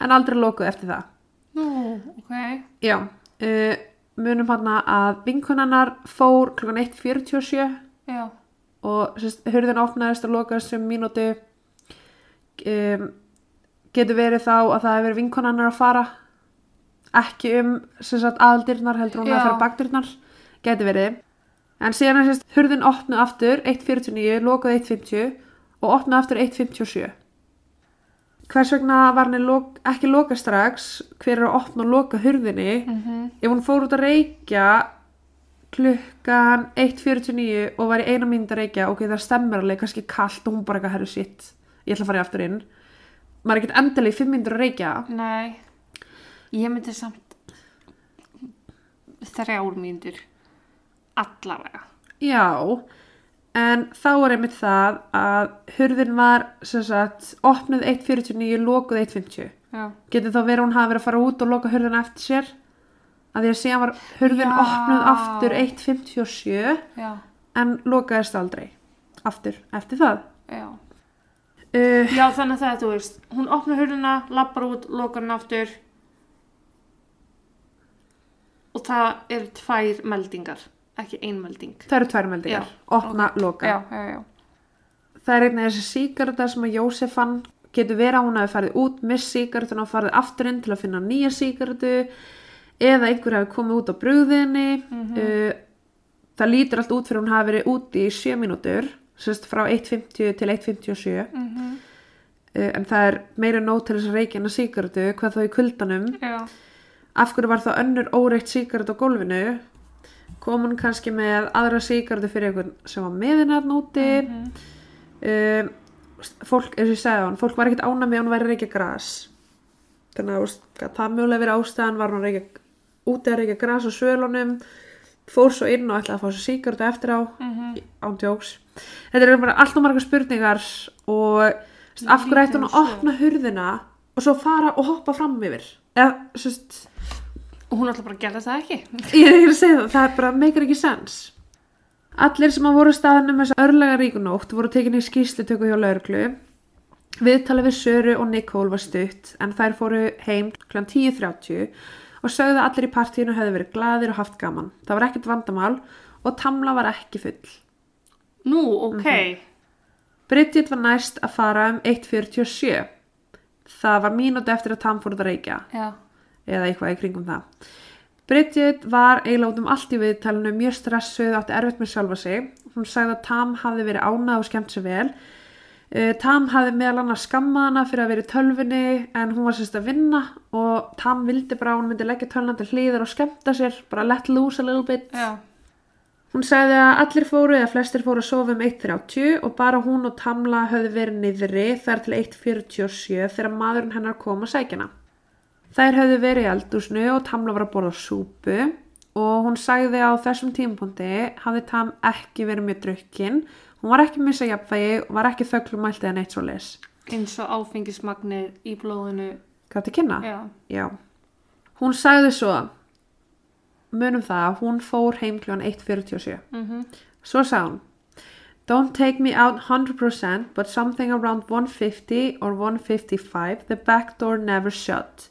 en aldrei lokuð eftir það. Nú, ok. Já, uh, munum hann að vinkunannar fór klukkan 1.47 Já. og sérst, hurðin opnaðist og lokaðist sem mínútu. Um, getur verið þá að það hefur verið vinkonannar að fara? Ekki um aðaldirnar heldur hún Já. að fara bakdirnar getur verið. En síðan er sérst hurðin opnuð aftur 1.49, lokað 1.50 og opnuð aftur 1.57 hvers vegna var henni lok, ekki loka strax? Hver er að opna og loka hurðinni? Mhm. ef hún fór út að reykja klukkan 1.49 og var í eina mínúti að reykja ok, það stemmir alveg, kannski kalt og hún bara eitthvað herru sitt, ég ætla að fara í aftur inn. Maður er ekkert endilega í 5 mínútur að reykja. Nei, ég myndi samt þrjár mínútur allavega. já, en þá er einmitt það að hurðin var sem sagt, opnuð 1.49 lokuð 1.50 Já. getur þá verið hún hafi verið að fara út og loka hurðina eftir sér að því að síðan var hurðin Já. opnuð aftur 1.57 Já, en lokaðist aldrei aftur eftir það já. uh, Já, þannig að það, þú veist, hún opnar hurðina, lappar út, lokar hann aftur og það eru tvær meldingar, ekki ein melding. það eru tvær meldingar, Já, opna, loka. Já, já, já. það er einnig þessi síkarta sem að Jósef fann getur verið að hún hafi farið út með síkartun og farið aftur inn til að finna nýja síkartu eða einhver hafi komið út á brugðinni. Uh, það lítur allt út fyrir hún hafi verið úti í 7 mínútur sérst frá 1.50 til 1.57 Mm uh, en það er meira nóg til þess að reykja hennar síkartu hvað þá í kuldanum. Já, af hverju var þá önnur óreikt síkartu á gólfinu kom hún kannski með aðra síkartu fyrir einhvern sem var með hennar núti um, fólk, eins og ég sagði á hann fólk var ekkert ána með að hún væri reykja gras. Þannig að það mjögulega verið ástæðan var hún reykja úti að reykja gras á svölunum fór svo inn og ætlaði að fá sér síkartu eftir á án tjóks þetta eru bara alltaf margar spurningar og af hverju ætti hún að opna hurðina og svo fara og hoppa fram yfir? Eða, svo og hún ætla bara að gera það ekki. Ég er að segja það, það er bara meikar ekki sens. Allir sem að voru á staðnum þess að örlega ríkunótt voru tekinni í skýslutöku hjá lauruglu. Viðtalið við Söru og Nicole var stutt en þær fóru heim kl. 10.30 og sögðu að allir í partíinu hefði verið glaðir og haft gaman. Það var ekkert vandamál og Tamla var ekki full. Nú, ok. Bridget var næst að fara um 1.47. Það var mínúti eftir að Tam fór út að reykja. Já, eða eitthvað í kringum það. Bridget var eiginlega út um allt í viðtalinu mjög stressuð, átti erfitt með sjálfa sig. Hún sagði að Tam hafði verið ánað og skemmt sér vel. Uh, Tam hafði meðal annars skammað hana fyrir að vera í tölvunni en hún var sérst að vinna og Tam vildi bara að hún myndi leggja tölvuna til hlýðar og skemmta sér, bara let loose a little bit. já, Hún sagði að allir fóru eða flestir fóru að sofa um 1.30 og bara hún og Tamla höfðu verið niðri þar til 1.47 þegar maðurinn hennar kom að sækjana. Þær höfðu verið í eldúsnu og Tamla var að borða súpu og hún sagði að á þessum tímapunkti hafði Tam ekki verið mjög drukkin. Hún var ekki missa jafnvægi og var ekki þöglumælt eða neitt svo leis. eins og áfengismagnið í blóðinu. Til kynna? Já, Já. Hún sagði svo, munum það, hún fór heim kljóðan 1.47. mhm, Svo sagði hún Don't take me out 100% but something around 150 or 155 the back door never shut.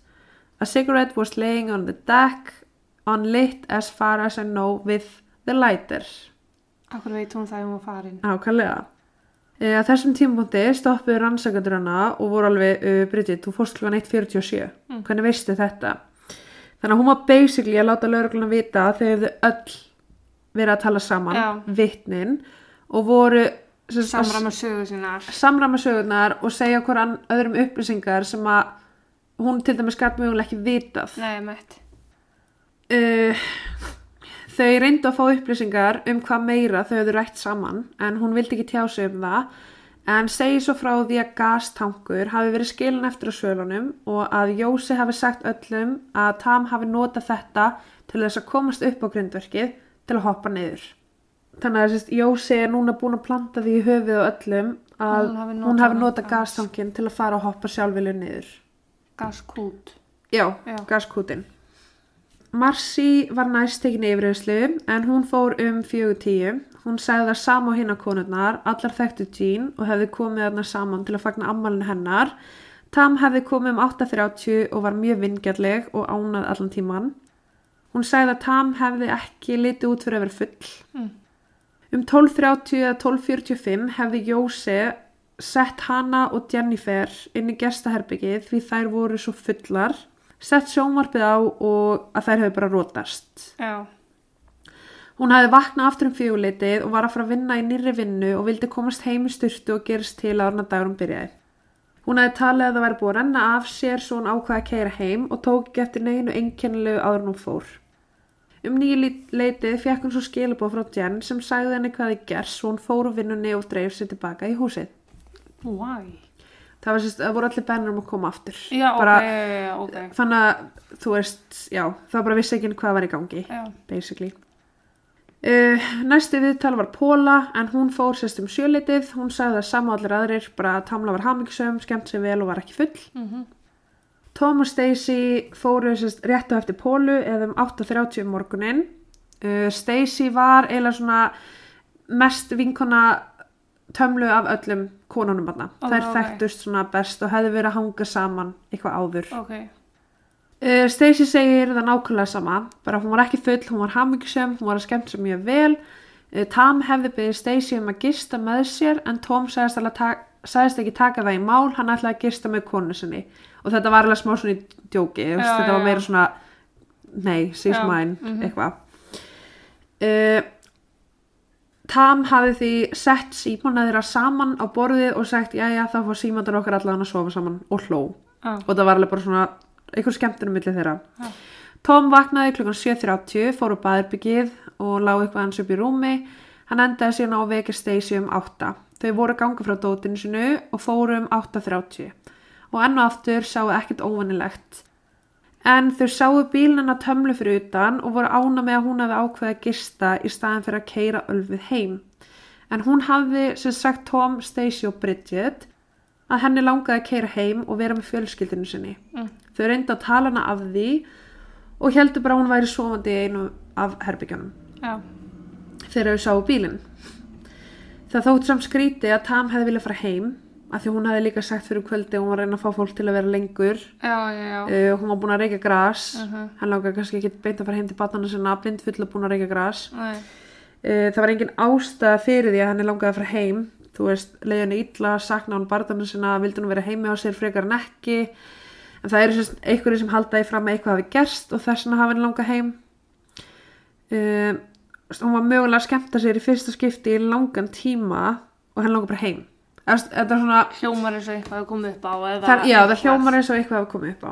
A cigarette was laying on the deck unlit as far as I know with the lighter. akkur veit hún það um að farin. Ákallega. E, að þessum tímapunkti stoppuðu rannsakandur hana og voru alveg, uh, Bridget, þú fórst klukkan 1.47. Hvernig veistu þetta? Þannig að hún var basically að láta laurugluna vita að þau hefðu öll verið að tala saman, Já. vitnin, og voru samræma sögurnar og segja hverjan öðrum upplýsingar sem að hún til dæmis gæt mögulega ekki vitað. Nei. Uh, þau reyndu að fá upplýsingar um hvað meira þau hefðu rætt saman en hún vildi ekki tjá sig um það en segi svo frá því að gastankur hafi verið skilin eftir á svölunum og að Jósi hafi sagt öllum að Tam hafi notað þetta til þess að komast upp á grindverkið til að hoppa niður. Þannig að sérst, Jósi er núna búin að planta því í höfuð á öllum að Hún hafi gas. gastankin til að fara og hoppa sjálfvilju niður. Gaskút. Já, Já. gaskútin. Marcy var næst tekin yfirheyslu en hún fór um 4.10. Hún sagði það sama á hinn á konurnar, allar þekktu Jean og hefði komið þarna saman til að fagna ammálinu hennar. Tam hefði komið um 8.30 og var mjög vingjalleg og ánað allan tíman. Hún sagði að Tam hefði ekki litið út fyrir að vera full. Mm. Um 12.30 eða 12.45 hefði Jósi sett hana og Jennifer inn í gestaherbyggið því þær voru svo fullar, sett sjónvarpið á og að þær hefur bara rótast. Já. Hún hafði vaknað aftur um fjöguleitið og var að fara að vinna í nýri vinnu og vildi komast heim í styrtu og gerist til að orna dagurum byrjaði. Hún hafði talið að það væri búið að renna af sér svo hún ákvaði að keira heim og tók ekki eftir neginu einkennilegu áður hún fór. Um nýju leitið fekk hún svo skilabóð frá Jen sem sagði henni hvað þið gerst svo hún fór úr vinnunni og dreif sér tilbaka í húsið. Why? Það, var, það voru allir bennur um að koma aftur. Já, Bara- ok, já, já, ok. Þannig að þú veist, já, það bara vissi ekki hvað var í gangi. Já. basically uh, næsti viðtal var Póla en hún fór sérst um sjöleitið hún sagði að sama og allir aðrir bara að Tamla var hamingisum, skemmt sér vel og var ekki full Mm Tom og Stacey fóru sérst réttu eftir Pólu eða um 8.30 um morgunin uh, Stacey var eiginlega svona mest vinkona tömlu af öllum konunum barna Ó, þær ok. þekktust svona best og hefðu verið að hanga saman eitthvað áður Ok. Uh, Stacey segir það nákvæmlega sama bara hún var ekki full, hún var hamingjusum hún var að skemmt sér mjög vel uh, Tam hefði byrðið Stacey um að gista með sér en Tom sagðist, alveg ta- sagðist ekki taka það í mál hann ætlaði að gista með konu sinni og þetta var alveg smá svona í djóki Já, þetta já, var meira svona nei, she's Já, mine, mhm. eitthvað uh, Tam hafði því sett símana þeirra saman á borðið og sagt jæja þá fór símandur okkar allan að sofa saman og hló. Já. og það var alveg bara svona einhver skemmtunum milli þeirra. Já. Tom vaknaði klukkan 7.30 fór á baðurbyggið og lá eitthvað hans upp í rúmi. Hann endaði síðan á að vekja Stacey um 8 þau voru að ganga frá dótinu sinu og fóru um 8.30 og enn og aftur sáu ekkert óvanilegt en þau sáu bílinn að tömlu fyrir utan og voru ána með að hún hefði ákveðið að gista í staðin fyrir að keira ölfið heim. En hún hafði sem sagt Tom, Stacey og Bridget að henni langaði að keira heim og vera með fjölskyldinu sinni. Mm. þau reyndu að tala hana af því og heldur bara að hún væri sofandi í einu af herbyggjunum Já. þegar þau sáu bílinn. Það þótt samt skríti að Tam hefði viljað fara heim af því hún hefði líka sagt fyrir kvöldi að hún var að reyna að fá fólk til að vera lengur. Já, já, já. uh, hún var búin að reykja gras. Mhm. hann langaði kannski ekki beint að fara heim til batana sinna blindfull og búin að reykja gras. Nei. uh, það var engin ástæða fyrir því að henni langaði að fara heim. Þú veist, leiði henni illa, sakna hann barðana sinna, vildi hún vera heimi á sér frekar en ekki. En það eru sérst einhverju sem halda í fram að eitthvað hafi gerst og þess vegna hafi henni langað heim. Uh, hún var mögulega að skemmta sér í fyrsta skipti í langan tíma og henni langar bara heim þetta er svona Hljómar eins og eitthvað að koma upp á eða... það, já, það hljómar eins og eitthvað hafa komið upp á.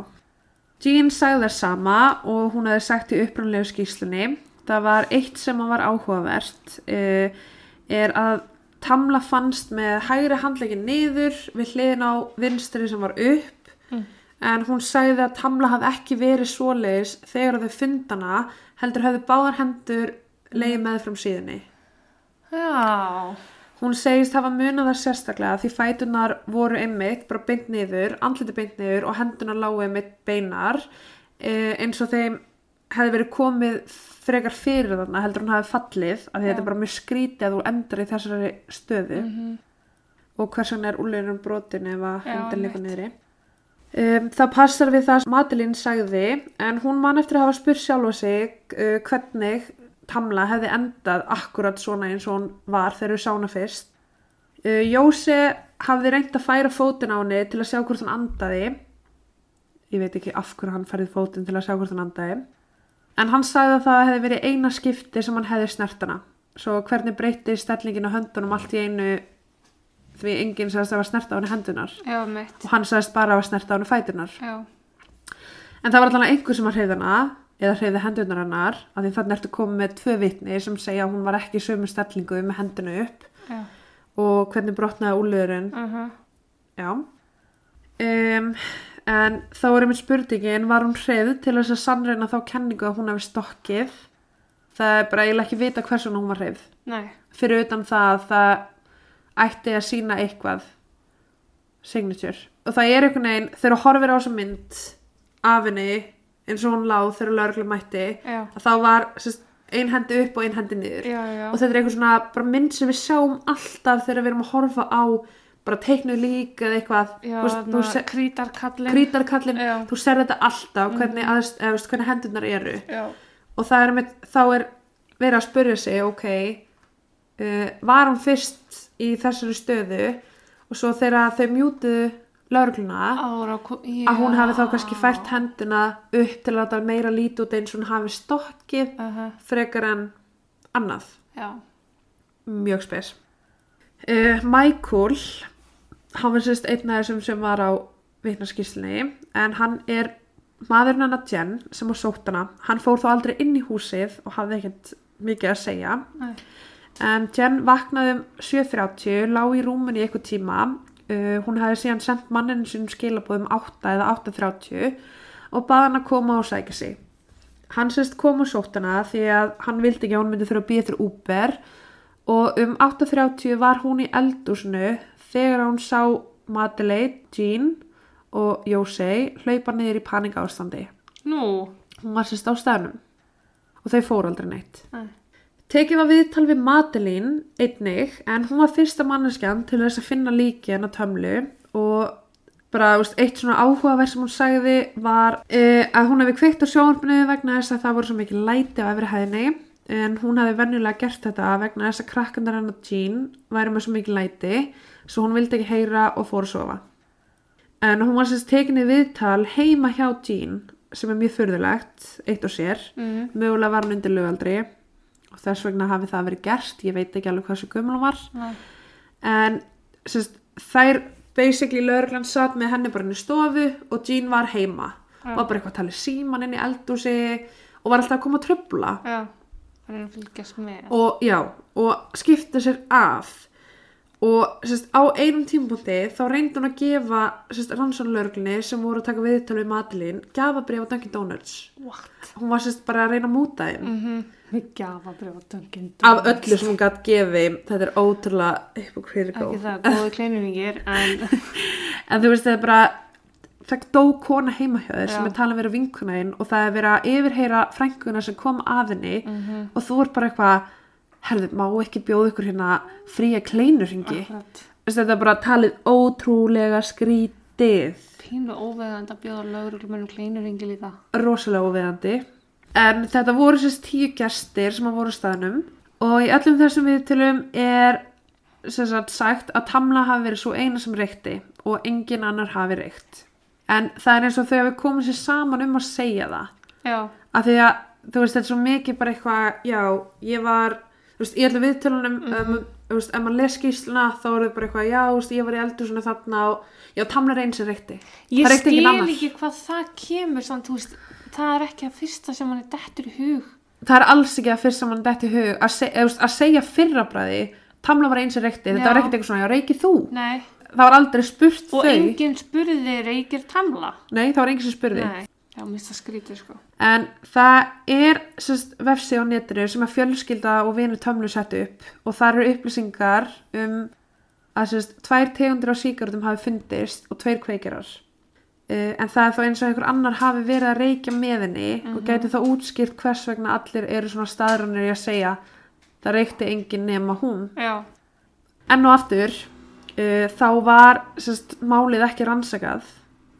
Jean sagði það sama og hún hefði sagt í upprannlegu skýslunni það var eitt sem var áhugavert uh, er að Tamla fannst með hægri handlegin niður við hliðin á vinstri sem var upp. Mm. en hún sagði að Tamla hafði ekki verið svoleiðis þegar þau fundana heldur hefði báðar hendur leiði með frá síðunni. Já. Hún segist hafa munað það sérstaklega því fætunar voru einmitt bara beint niður, andliti beint niður og hendunar lágu einmitt beinar eh, eins og þeim hefði verið komið frekar fyrir þarna heldur hún hafi fallið af því þetta er bara mjög skrítið að þú endur í þessari stöðu Mm og hvers vegna er úrleginum brotin ef að Já, hendin líka einmitt. niðri. Um, það passar við það sem Madeline sagði en hún man eftir að hafa spurt sjálfa sig uh, hvernig Tamla hefði endað akkurat svona eins og hún var þegar við sána fyrst. Uh, Jósi hafði reynt að færa fótinn á henni til að sjá hvort hann andaði. Ég veit ekki af hverju hann færði fótinn til að sjá hvort hann andaði. En hann sagði að það hefði verið eina skipti sem hann hefði snert hana. Svo hvernig breytti stellingin á höndunum allt í einu því enginn sagðist að var snert á henni hendunar. Já, mitt. Og hann sagðist bara að var snert á henni fætunar. Já. En það var allan einhver sem var hreyð hana eða hreyði hendunar hennar af því þannig ertu komið með tvö vitni sem segja að hún var ekki í sömu stellingu með hendinu upp Já. og hvernig brotnaði úlöðurinn Uh já. Um, en þá er einmitt spurningin var hún hreyð til þess að sannreina þá kenningu að hún hefði stokkið? Það er bara eiginlega ekki vita hversu hún var hreyð Nei. fyrir utan það að það ætti að sína eitthvað. Signature. Og það er einhvern veginn þegar horfir á þessa mynd af henni eins og hún láð þegar lögreglu mætti Já. að þá var sérst, ein hendi upp og ein hendi niður. Já, já. og þetta er eitthvað svona mynd sem við sjáum alltaf þegar við erum að horfa á bara teiknuð lík eða eitthvað. Veist, krítarkallin. krítarkallin, þú ser þetta alltaf hvernig, aðst, eða, veist, hvernig hendurnar eru. Og er með, þá er verið að spyrja sig ok uh, var hún fyrst í þessari stöðu? Og svo þegar þau mjútuðu laurugluna að hún hafi þá kannski fært hendina upp til að láta meira lítið út eins og hún hafi stokkið Uh -huh. frekar en annað. Já, mjög spes. Uh, Michael hann var sérst einn af þessum sem var á vitnaskýrslinni en hann er maðurinn hennar Jen sem var sótt hana. Hann fór þó aldrei inn í húsið og hafði ekkert mikið að segja. Nei. en Jen vaknaði um 7.30 lá í rúmunni í eitthvað tíma uh, hún hefði síðan sendt manninu sínum skilabóðum 8 eða 8.30 og bað hann að koma og sækja sig hann sérst kom og sótt hana því að hann vildi ekki að hún myndi þurfa að býja eftir Uber og um 8.30 var hún í eldúsinu þegar hún sá Madeleine, Jean og Jósei hlaupa niður í panika ástandi. nú, Hún var sérst á staðnum og þau fóru aldrei neitt. Nei. Tekið var viðtal við Madeleine einnig en hún var fyrsta manneskjan til þess að finna líki hennar tömlu og bara veist, eitt svona áhugaverð sem hún sagði var uh, að hún hefði kveikt á sjónarfinu vegna þess að það voru svo mikið læti á efri hæðinni en hún hefði venjulega gert þetta vegna þess að krakkandar hennar Jean væri með svo mikið læti svo hún vildi ekki heyra og fór að sofa. En hún var sérst tekinni viðtal heima hjá Jean sem er mjög furðulegt, eitt og sér mm. mögulega var hún undir lögaldri og þess vegna hafi það verið gert ég veit ekki alveg hversu gömul hún var Nei. en sérst, þær basically lögreglan satt með henni bara inn í stofu og Jean var heima Já. var bara eitthvað að tala í síman inn í eldúsi og var alltaf að koma að tröfla og og skipta sér af og sérst, á einum tímpúndi þá reyndi hún að gefa sérst, rannsónlörglunni sem voru að taka viðtölu við Madeline gafabrif á Dunkin Donuts What? hún var sérst bara að reyna að múta þeim Mm -hmm. Við gafa brjóða döngin af öllu sem hún gætt gefið þetta er ótrúlega hypocritical. Ekki það, góði kleinurringir En en þú veist það er bara það dó kona heima hjá þér sem er talað verið vinkunæðin og það er verið að yfirheyra frænguna sem kom að henni Mhm. og þú er bara eitthvað herðu, má ekki bjóða ykkur hérna fría kleinurringi þetta er bara talið ótrúlega skrítið. Pínu óveðand að bjóða lögreglumennum kleinurringi líka. Rosalega óviðandi en þetta voru sérst tíu gestir sem að voru staðnum og í öllum þessum viðtölum er sem sagt að Tamla hafi verið svo eina sem reykti og engin annar hafi reykt. En það er eins og þau hafi komið sér saman um að segja það. Já, af því að þú veist þetta er svo mikið bara eitthvað já ég var þú veist, í öllum viðtölunum um, þú veist, ef maður les skýsluna þá er það bara eitthvað já þú veist, ég var í eldur svona þarna og já Tamla er einn sem reykti. Ég skil ekki hvað það kemur samt, þú veist, það er ekki að fyrsta sem hann er dettur í hug. Það er alls ekki að fyrst saman dætt í hug að, seg, eða, að segja fyrrabræði Tamla var eins og reykti, þetta var ekkert eitthvað svona, já reykir þú? Nei, það var aldrei spurt og þau. enginn spurði reykir tamla? Nei, það var enginn sem spurði. Nei, já, það skrítið sko. En það er vefsi á netinu sem að fjölskylda og vinur Tamlu sett upp og það eru upplýsingar um að sérst, tvær tegundir á síkartum hafi fundist og tveir kveikjarar. uh, en það er þá eins og einhver annar hafi verið að reykja með henni og gæti þá útskýrt hvers vegna allir eru svona staðrunir í að segja það reykti enginn nema hún. Já, enn og aftur uh, þá var sérst, málið ekki rannsakað.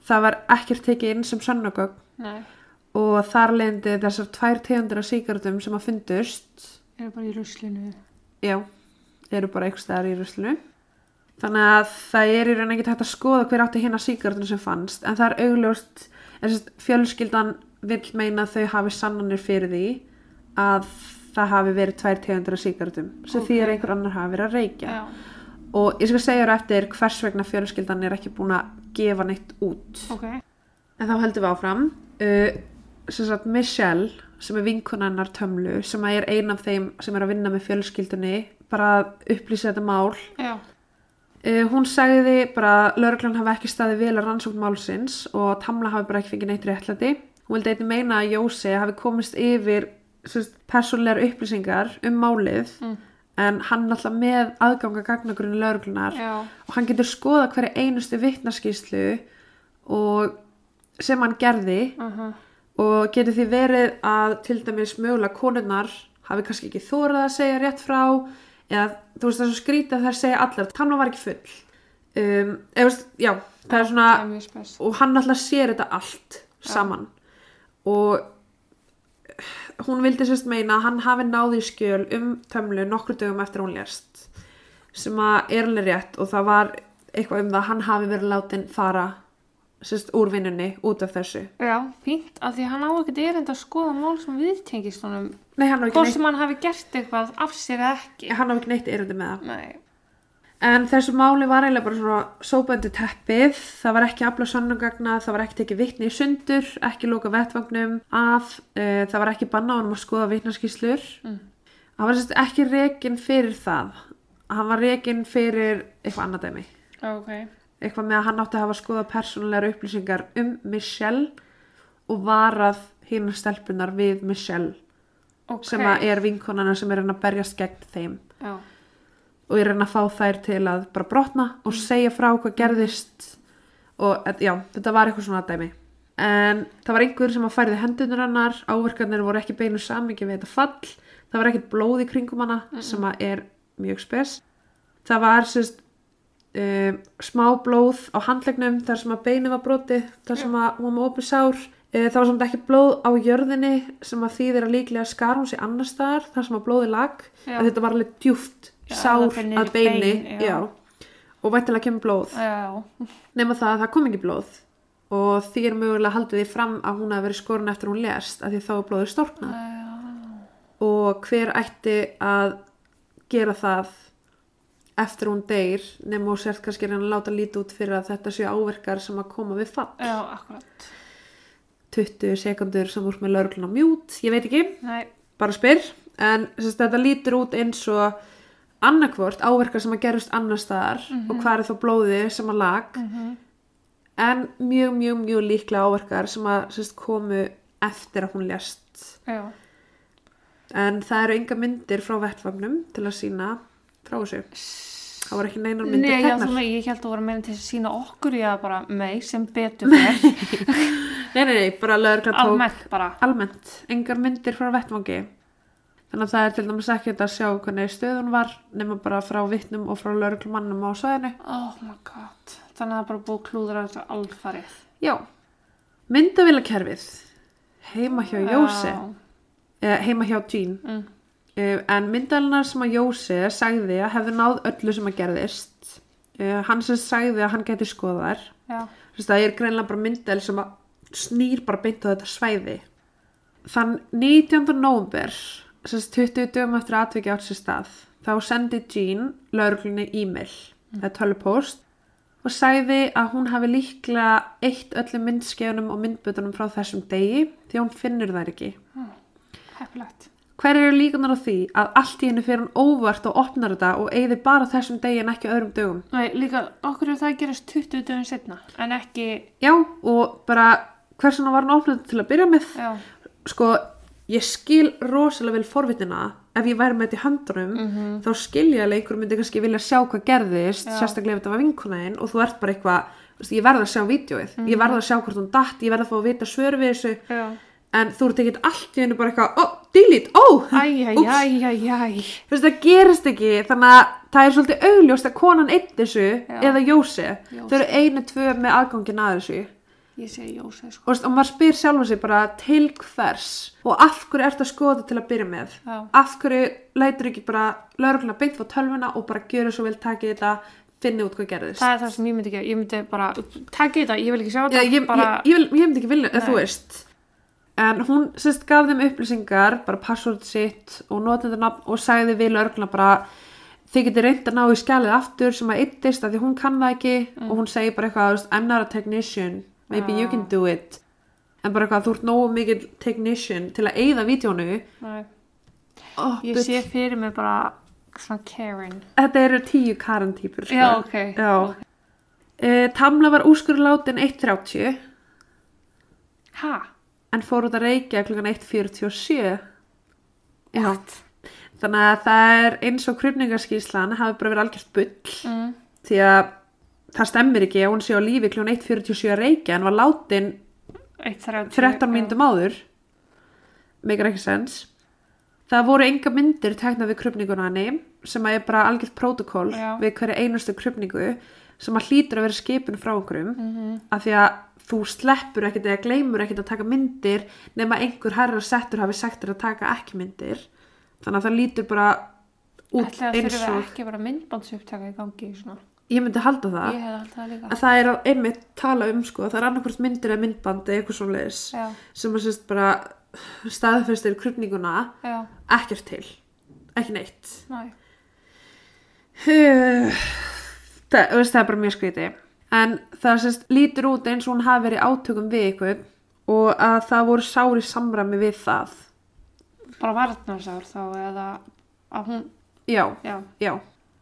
Það var ekkert tekið inn sem sönnugögn. Nei, og þar leindi þessar tvær tegundir af síkartum sem að fundust eru bara í ruslinu. Já, eru bara eitthvað staðar í ruslinu þannig að það er í raun ekki hægt að skoða hver átti hérna síkartum sem fannst en það er augljóst en sérst, fjölskyldan vill meina að þau hafi sannanir fyrir því að það hafi verið tvær tegundir af síkartum sem Ok. því er einhver annar hafi verið að reykja. Já, og ég skal segja þér eftir hvers vegna fjölskyldan er ekki búin að gefa neitt út. Ok. En þá heldum við áfram. Uh, sem sagt Michelle sem er vinkunannar tömlu sem er ein af þeim sem er að vinna með fjölskyldunni bara að upplýsa þetta mál. Já, hún sagði bara að lauruglan hafi ekki staðið vel að rannsókn málsins og Tamla hafi bara ekki fengið neitt réttlæti. Hún vildi einnig meina að Jósi hafi komist yfir persónlegar upplýsingar um málið Mm. en hann alltaf með aðganga gagnagrunni lauruglunar já, og hann getur skoða hverja einustu vittnaskíslu og sem hann gerði uh og getur því verið að til dæmis mögulega konurnar hafi kannski ekki þórað að segja rétt frá eða þú veist það er svo skrítið að þær segja allar Tamla var ekki full. Um, eða veist, já, það er svona það er og hann alltaf sér þetta allt saman. Og hún vildi sérst meina að hann hafi náði skjöl um tömlu nokkru dögum eftir hún lérst sem að er alveg rétt og það var eitthvað um það að hann hafi verið látin fara sérst, úr vinnunni út af þessu Já, fínt, af því hann á ekkert erind að skoða mál sem viðtengist honum. Nei, hann á ekki Hvort neitt, sem hann hafi gert eitthvað af sér eða ekki. hann á ekki neitt erindi með það Nei. En þessu máli var eiginlega bara svona sópandi teppið, það var ekki afla sannugagna, það var ekki tekið vitni í sundur, ekki loka vettvagnum af, uh, það var ekki banna á honum að skoða vitnaskýslur. Mm. Hann var sérst ekki rekin fyrir það, hann var rekin fyrir eitthvað annað dæmi. Ok. Eitthvað með að hann átti að hafa skoðað persónulegar upplýsingar um Michelle og varað hinn stelpunar við Michelle Ok. sem er vinkonana sem er að berjast gegn þeim. Já. og reyna að fá þær til að bara brotna og segja frá hvað gerðist. Og et- já, þetta var eitthvað svona dæmi. En það var einhver sem að færði hendunur hennar áverkarnir voru ekki beinu samingi við þetta fall. Það var ekkert blóð í kringum hana sem að er mjög spes. Það var sérst uh, smá blóð á handlegnum þar sem að beinu var brotið þar sem að hún var með opið sár uh, það var samt ekki blóð á jörðinni sem að þýðir að líklega skar hún sig annar staðar þar sem að blóði lag Já. að þetta var alveg djúft Já, sár niður að beini bein, já. já. og væntilega kemur blóð Já. nema það að það kom ekki blóð og því er mögulega haldið því fram að hún hafi verið skorun eftir hún lést að því þá er blóður storknað Já. og hver ætti að gera það eftir hún deyr nema og sért kannski að láta lítið út fyrir að þetta séu áverkar sem að koma við fall. Já, akkurat. 20 sekundur sem úr með lauruglun á mjút ég veit ekki, Nei. bara spyr. En sérst, þetta lítur út eins og annarkvort áverkar sem að gerust annar staðar og hvað er þá blóðið sem að lag en mjög, mjög, mjög líklega áverkar sem að sérst, komu eftir að hún lést. Já. en það eru enga myndir frá vettvagnum til að sína frá þessu það voru ekki neinar myndir Nei, þú með, ég held að voru meira til að sína okkur, já, bara mig sem betur fyrir, nei, nei, nei, bara tók almennt bara. almennt, engar myndir frá vettvangi þannig að það er til dæmis ekkert að sjá hvernig stöðun var nema bara frá vittnum og frá lögreglumannum á sæðinu Oh my god. Þannig að það er bara búið að klúðra þetta alfarið. já, myndavilakerfið heima hjá Jósi Já. eh, heima hjá Jean Mm. Uh, en myndalinar sem að Jósi sagði að hefði náð öllu sem að gerðist uh, hann sem sagði að hann geti skoðar það er greinlega bara myndal sem að snýr bara beint á þetta svæði þann 19. nóvember sérst 20 dögum eftir atviki átt sér stað þá sendi Jean lauruglunni e-mail eða tölupóst og sagði að hún hafi líklega eitt öllum myndskeiðunum og myndbötunum frá þessum degi því hún finnur þær ekki Heppilegt. Hver eru líkunar á því að allt í hennu fyrir hann óvart og opnar þetta og eigði bara þessum degi en ekki öðrum dögum? Nei, líka, okkur er það að gerast 20 dögum setna, en ekki, Já, og bara hversuna var hann opnað til að byrja með? já, Sko, ég skil rosalega vel forvitina ef ég væri með þetta í höndunum þá skil ég alveg einhver myndi kannski vilja sjá hvað gerðist, Já. sérstaklega ef þetta var vinkunæðin og þú ert bara eitthvað, ég verð að sjá vídjóið, ég verð að sjá hvort hún datt, ég verð að fá að vita svör við þessu já. En þú ert ekkert allt í hennu bara eitthvað, ó, delete. Þú veist, það gerist ekki, þannig að það er svolítið augljóst að konan eitt þessu Já. eða. Jósi. Þau eru einu tvö með aðgangin að þessu. Ég segi Jósi, sko. Og, veist, og maður spyr sjálfa sig bara til hvers og af hverju ertu að skoða til að byrja með. Já. Af hverju lætur ekki bara laurugluna beint á tölvuna og bara gjöra svo vel takið þetta, finni út hvað gerðist. Það er það sem ég myndi ekki, ég myndi bara, takk þetta, ég vil ekki sjá Já, þetta, ég, bara, ég, ég, ég myndi ekki vilja, þú veist. En hún sérst gaf þeim upplýsingar, bara password sitt og notendunafn og sagði við laurugluna bara þið getið reynd að ná í skjalið aftur sem að eittist að því hún kann það ekki og hún segir bara eitthvað, I'm not a technician maybe you Já. can do it en bara eitthvað, þú ert nógu mikil technician til að eyða vídjónu Nei, oh, ég sé fyrir mig bara svona Karen. þetta eru tíu Karen típur sko. Já, ok. Já. Eh, Tamla var úrskurlátin 1.30 Ha? En fór út að reykja klukkan 1.47 Já, What? þannig að það er eins og krupningarskíslan hafi bara verið algjört bull Mm. því að það stemmir ekki að hún sé á lífi klukkan 1.47 að reykja en var látin 1.30. 13 mínútum áður meikar ekki sens það voru enga myndir teknað við krupninguna henni sem að er bara algjört prótokoll Já. við hverju einustu krupningu sem að hlýtur að vera skipin frá okkurum Mhm. af því að þú sleppur ekkert eða gleymur ekkert að taka myndir nema einhver herra settur hafi sagt þér að taka ekki myndir. Þannig að það lítur bara út það eins og ekki bara myndbandsupptaka í gangi svona. ég myndi halda það. Það en það er einmitt tala um sko það er annarkvort myndir eða myndband eða eitthvað svona leis Já, sem að sérst bara staðfestir krupninguna já, ekkert til. Ekki neitt. Næ. það, það er bara mjög skríti en það sérst lítur út eins og hún hafi verið átökum við ykkur og að það voru sári samræmi við það Bara varnarsár þá eða að hún, já, já, já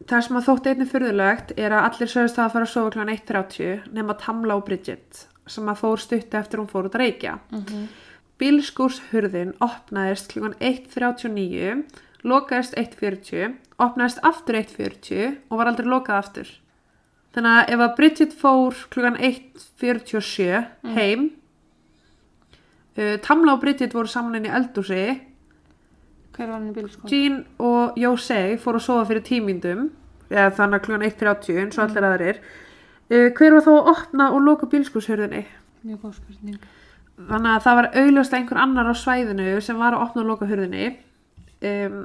það sem að þótt einnig fyrðulegt er að allir sögust að fara að sofa kl. 1.30 nema Tamla og Bridget sem að fór stutti eftir hún fór út að reykja mhm, Bílskúrshurðin opnaðist kl. 1.39, lokaðist 1.40, opnaðist aftur 1.40 og var aldrei lokað aftur. Þannig að ef að Bridget fór kl. 1.47 heim, uh, Tamla og Bridget voru saman inn í eldúsi, hver var hann í bílskóð? Jean og Jose fóru að sofa fyrir tímyndum, eða þannig að kl. 1.30 eins og allir aðrir. Uh, hver var þá að opna og loka bílskúrshurðinni? Mjög góð spurning. þannig að það var augljóst einhver annar á svæðinu sem var að opna og loka hurðinni um,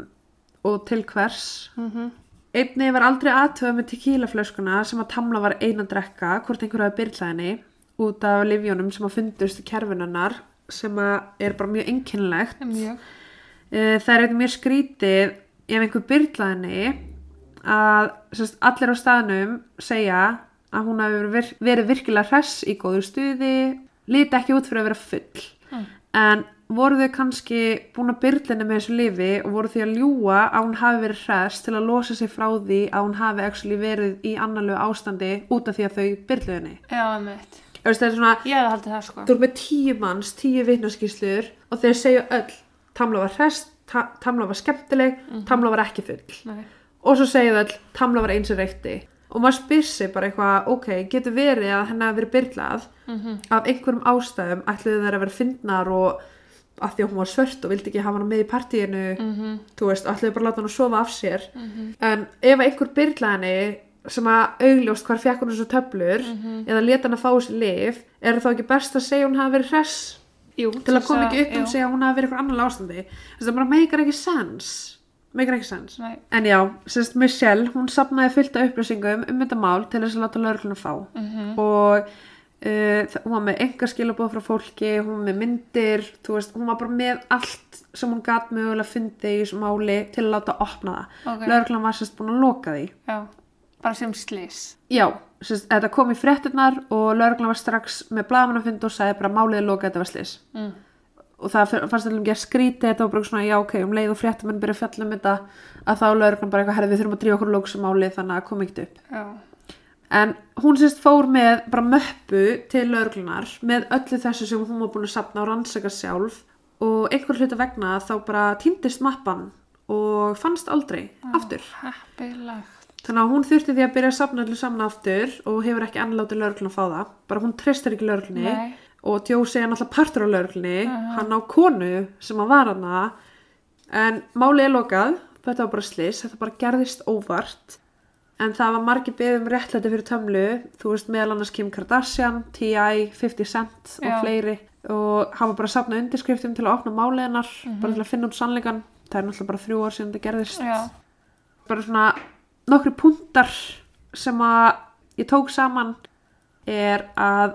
og til hvers Mm einnig var aldrei aðtöða með tequilaflöskuna sem að Tamla var eina að drekka hvort einhver hafi byrlað henni út af livjónum sem að fundust í kerfinannar sem að er bara mjög uh, það er eitthvað mjög skrítið ef einhver byrlað henni að sérst, allir á staðnum segja að hún hafi verið, virkilega hress í góðu stuði líti ekki út fyrir að vera full. Mm. en voru þau kannski búin að byrlinni með þessu lifi og voru því að ljúga að hún hafi verið hress til að losa sig frá því að hún hafi actually verið í annarlegu ástandi út af því að þau byrluðu henni Já, einmitt. það er svona, Ég hefði haldið það sko. þú ert með tíu manns tíu vitnaskýslur og þeir segja öll Tamla var hress, ta Tamla var skemmtileg Tamla var ekki full Nei. og svo segja þau öll, Tamla var eins og reykti og maður spyr sig bara eitthvað ok, getur verið að henni hafi verið byrlað Mm af einhverjum ástæðum ætluðu þær að vera fyndnar og af því að hún var svört og vildi ekki hafa hana með í partíinu Mhm. þú veist, ætluðu bara að láta hana sofa af sér. En ef einhver byrlaði henni sem að augljóst hvar fekk hún þessu töflur eða leta hann að fá þessi lif er þá ekki best að segja að hún hafi verið hress? Jú, til að koma ekki upp um sig að hún hafi verið eitthvað annar ástandi. Þess að bara meikar ekki sens. Meikar ekki sens. Nei. en já, sérst Michelle, hún sapnaði fullt af upplýsingum um þetta mál til þess að láta lögregluna fá. Mhm. og hún var með enga skilabóð frá fólki hún var með myndir þú veist, hún var bara með allt sem hún gat mögulega fundið í þessu máli til að láta opna það Ok. lögreglan var sérst búin að loka því Já, bara sem slis. já, sérst, þetta kom í fréttinnar og lögreglan var strax með blaðmannafund og sagði bara málið er lokað, þetta var slis Mm. og það fannst allum ekki að skríti þetta var bara svona, já ok, um leið og fréttamenn byrja að fjalla um þetta að þá lögreglan bara eitthvað herði við þurfum að drífa okkur lóksumáli þannig að kom ekkert upp Já. En hún sérst fór með bara möppu til lögreglunar með öllu þessu sem hún var búin að sapna og rannsaka sjálf. Og einhver hluta vegna þá bara týndist mappan og fannst aldrei aftur. Heppilegt. þannig að hún þurfti því að byrja að sapna allir saman aftur og hefur ekki annláti lögreglun að fá það. Bara hún treystir ekki lögreglunni Nei. og Joe segja náttúrulega partur á lögreglunni. Aha. hann á konu sem að var hana en málið er lokað. Þetta var bara slis, þetta bara gerðist óvart en það var margir beðum réttlæti fyrir tömlu, þú veist meðal annars Kim Kardashian, T.I., 50 Cent og Já. fleiri og hafa bara safnað undirskriftum til að opna málið hennar Mhm. bara til að finna út sannleikan það er náttúrulega bara þrjú ár síðan þetta gerðist Já. bara svona nokkri punktar sem að ég tók saman er að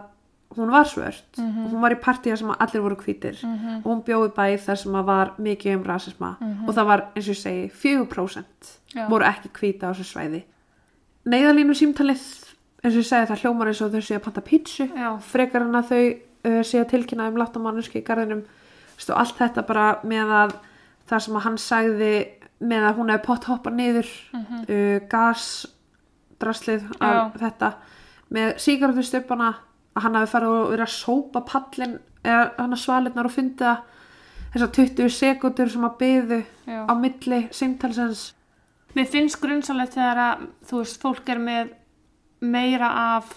hún var svört og hún var í partíða sem allir voru hvítir Mhm. og hún bjóði bæði þar sem að var mikið um rasisma og það var eins og ég segi 4% Já. voru ekki hvíta á þessu svæði neyðalínu símtalið eins og ég segi það hljómar eins og þau séu að panta pítsu. Frekar en að þau uh, séu að tilkynna um láttamannuski í garðinum. Vistu, allt þetta bara með að það sem að hann sagði með að hún hefði pott hoppa niður Mhm. uh, gasdraslið af þetta með sígarettustöpana að hann hafi farið og verið að sópa pallin eða hann að svalirnar og fyndi það þessar 20 sekundur sem að byðu á milli símtalsins Mér finnst grunnsalegt þegar að, þú veist, fólk er með meira af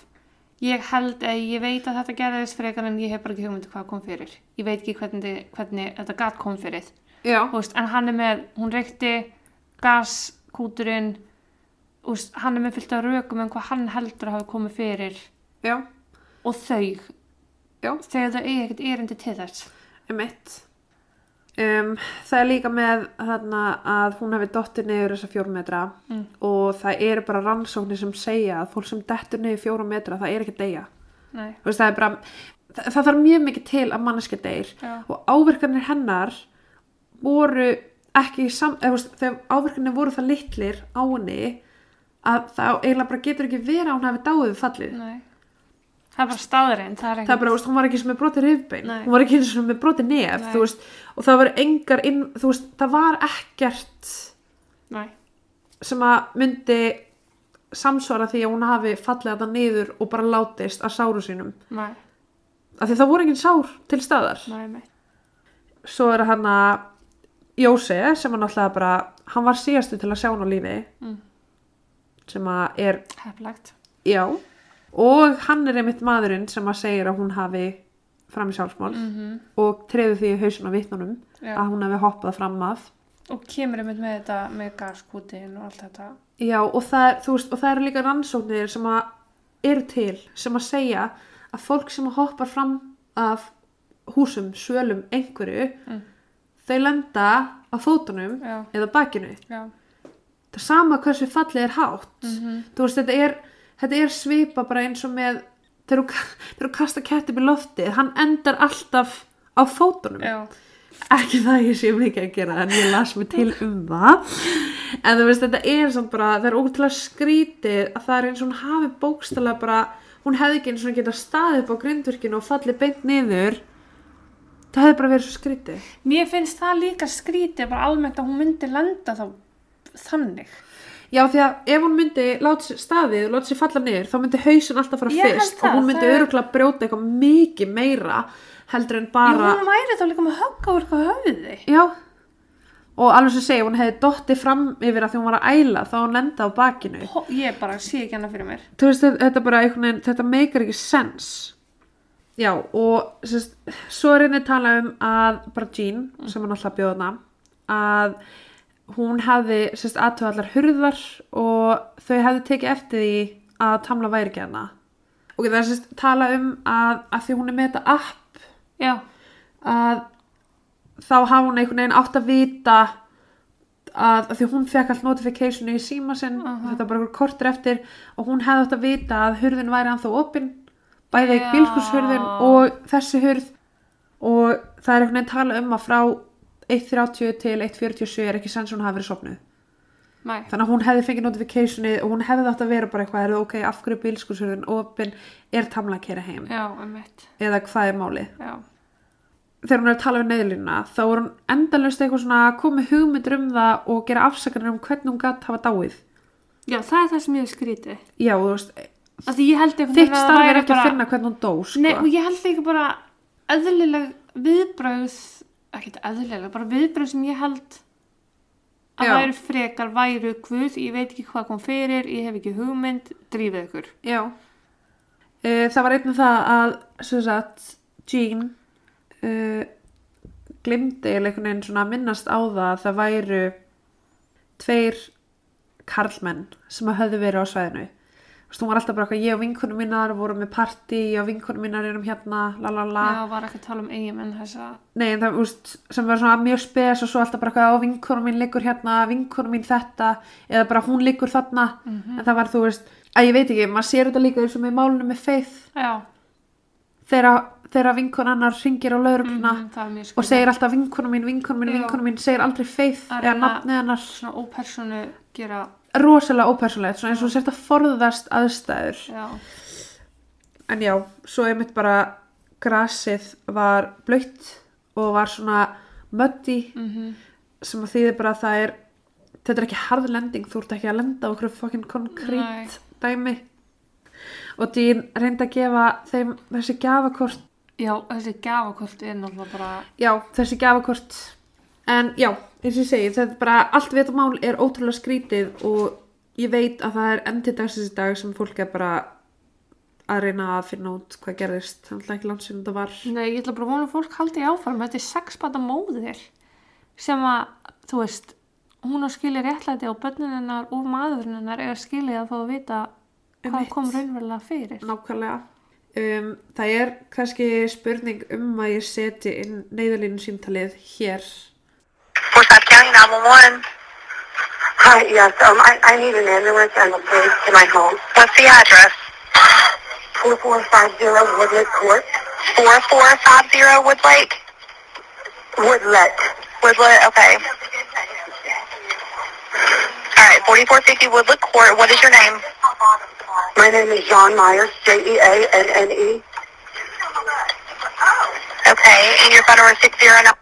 ég held eða ég veit að þetta gerðist frekar en ég hef bara ekki hugmyndi hvað kom fyrir. Ég veit ekki hvernig, hvernig þetta gat kom fyrir. veist, en hann er með, hún reykti gaskúturinn, veist, hann er með fyllt af rökum um hvað hann heldur að hafa komið fyrir já, og þau, já þegar þau eigi ekkert erindi til þess. um eitt um, það er líka með þarna að hún hefði dottið niður þessa fjórum metra Mm. og það eru bara rannsóknir sem segja að fólk sem dettur niður fjórum metra það er ekki að deyja veist, það, bara, það, það þarf mjög mikið til að manneska deyr já, og áverkanir hennar voru ekki sam, eða, veist, þegar áverkanir voru það litlir á henni að það eiginlega bara getur ekki verið að hún hafi dáið fallið nei. Það er bara staðurinn, það er það er bara, þú veist, hún var ekki sem með brotið rifbein. Nei. hún var ekki og með brotið nef veist, og það var engar inn, þú veist, það var ekkert Nei, sem að myndi samsvara því að hún hafi fallið þetta niður og bara látist að sáru sínum. Nei, af því það voru engin sár til staðar. Svo er hann að Jóse sem hann alltaf bara hann var síðastu til að sjá hann á lífi. Mm. sem að er, Heflegt. já og hann er einmitt maðurinn sem að segir að hún hafi fram í sjálfsmál Mm og treður því í hausin á vitnunum Já. að hún hefði hoppað fram af Og kemur einmitt með þetta með gaskútin og allt þetta. já og það, veist, og það eru líka rannsóknir sem að eru til sem að segja að fólk sem að hoppar fram af húsum, svölum, einhverju Mm. þau lenda á fótunum Já, eða bakinu já. það er sama hversu fallið er hátt Mm þú veist, þetta er, þetta er svipa bara eins og með þegar þú, kasta kett upp í loftið hann endar alltaf á fótunum. Já, ekki það ég sé mikið að gera en ég las mig til um það. En þú veist, þetta er samt bara það er ótrúlega skrítið að það er eins og hún hafi bókstala bara hún hefði ekki eins og geta staðið upp á grindvirkinu og fallið beint niður. Það hefði bara verið svo skrítið mér finnst það líka skrítið bara almennt að hún myndi lenda þá þannig. Já, því að ef hún myndi láta staðið og láta sér falla niður, þá myndi hausin alltaf fara Ég held fyrst það, og hún myndi það er- öruglega brjóta eitthvað mikið meira heldur en Já, bara hún væri þá líka með högg á eitthvað höfði. Já, og alveg sem segja, hún hefði dottið fram yfir að því hún var að æla þá hún lenda á bakinu Hó, ég bara sé ekki hana fyrir mér. Þú veist, þetta- þetta bara einhvern veginn, þetta meikar ekki sens Já, og sérst, svo er henni tala um að bara Jean, sem hann alltaf bjóðna að hún hefði aðtöða allar hurðar og þau hefði tekið eftir því að tamla væri ekki hana og það er sérst tala um að, að því hún er með þetta app Já, að þá hafa hún einhvern veginn átt að vita að, að því hún fekk allt notificationu í síma sinn Aha. þetta bara einhver kortur eftir og hún hefði átt að vita að hurðin væri anþá opinn bæði Já. bílskurshurðin og þessi hurð og það er einhvern veginn tala um að frá 1.30 til 1.47 er ekki sens hún hafi verið sopnuð mæ. þannig að hún hefði fengið notificationi og hún hefði átt að vera bara eitthvað er það ok, af hverju er bílskurshurðin opinn er tamla að kera heim? Já, um eða hvað er málið? Já, þegar hún er að tala við neyðlínuna þá er hún endalust eitthvað svona að koma með hugmyndir um það og gera afsakanir um hvernig hún gatt hafa dáið. Já það er það sem ég hef skrítið. já, þú veist, þitt að starf er ekki að bara- finna hvernig hún dó sko. Nei, og ég held ekki bara eðlileg viðbröð, ekkert eðlileg, bara viðbröð sem ég held að Já. væri frekar, væru guð, ég veit ekki hvað kom fyrir, ég hef ekki hugmynd, drífið ykkur. já uh, það var einnig það að sem sagt, Jean uh, glimti einhvern veginn svona minnast á það að það væru tveir karlmenn sem höfðu verið á svæðinu Þú var alltaf bara eitthvað, ég og vinkunum mínar vorum með partí, ég og vinkunum mínar erum hérna, la la la. Já, var ekki að tala um eigin þessa, Nei, en það, úst, sem var svona mjög spes og svo alltaf bara eitthvað á vinkonum mín liggur hérna, vinkonum mín þetta eða bara hún liggur þarna. En það var þú veist, að ég veit ekki, maður sér þetta líka eins og með málunum með Faith. Já, þegar, vinkon hennar ringir á laurugluna er mjög og segir alltaf vinkonum mín, vinkonum mín, Já. vinkonum mín segir aldrei Faith Að eða nafnið hennar. Svona ópersonu gera, rosalega ópersonlegt, eins og sért að forðast aðstæður. Já, en já, svo er mitt bara grasið var blöytt og var svona muddy mhm, sem að þýðir bara að það er þetta er ekki harð lending, þú ert ekki að lenda okkur fokkin Nei. konkrét dæmi. Og Dín reyndi að gefa þeim þessi gjafakort. Já, þessi gafakort er náttúrulega bara, já, þessi gjafakort en já, eins og ég segi þetta er bara, allt við þetta mál er ótrúlega skrítið og ég veit að það er endi dagsins í dag sem fólk er bara að reyna að finna út hvað gerðist þannig ekki landsinn þetta var nei, ég ætla bara að vona að fólk haldi í áfram, þetta er sexbata móðir sem að, þú veist, hún á skilið réttlæti á bönnuninnar og maðurinnar er skilið að fá að vita hvað Einmitt. kom raunverulega fyrir. nákvæmlega Um, það er kannski spurning um að ég seti inn neyðalínu símtalið hér. Forsyth County 911. Hi, yes, um, I, I need an ambulance and a place to my home. What's the address? 4450 Woodlake Court, 4450 Woodlake? Woodlet. Woodlet, okay. Alright, 4450 Woodlet Court. What is your name? My name is John Myers, E J-E-A-N-N-E. Okay, and your phone number is 609.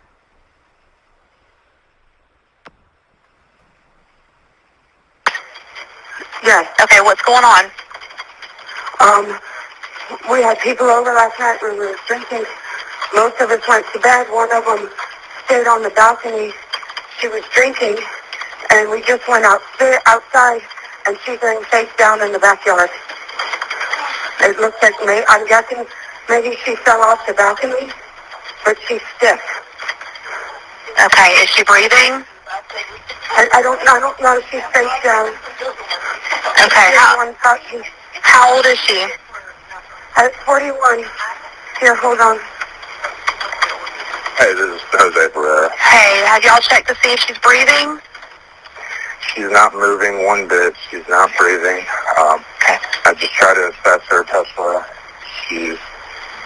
Yes, Okay, what's going on? um, we had people over last night. We were drinking. Most of us went to bed. One of them stayed on the balcony. She was drinking, and we just went out outside, and she's laying face down in the backyard. It looks like me. I'm guessing maybe she fell off the balcony, but she's stiff. Okay, is she breathing? I, I don't. I don't know if she's face down. Okay, how, Everyone thought she. how old is she? At 41. Here, hold on. Hey, this is Jose Pereira. Hey, have y'all checked to see if she's breathing? She's not moving one bit. She's not breathing. Um, Okay. I just tried to assess her, touch her. She's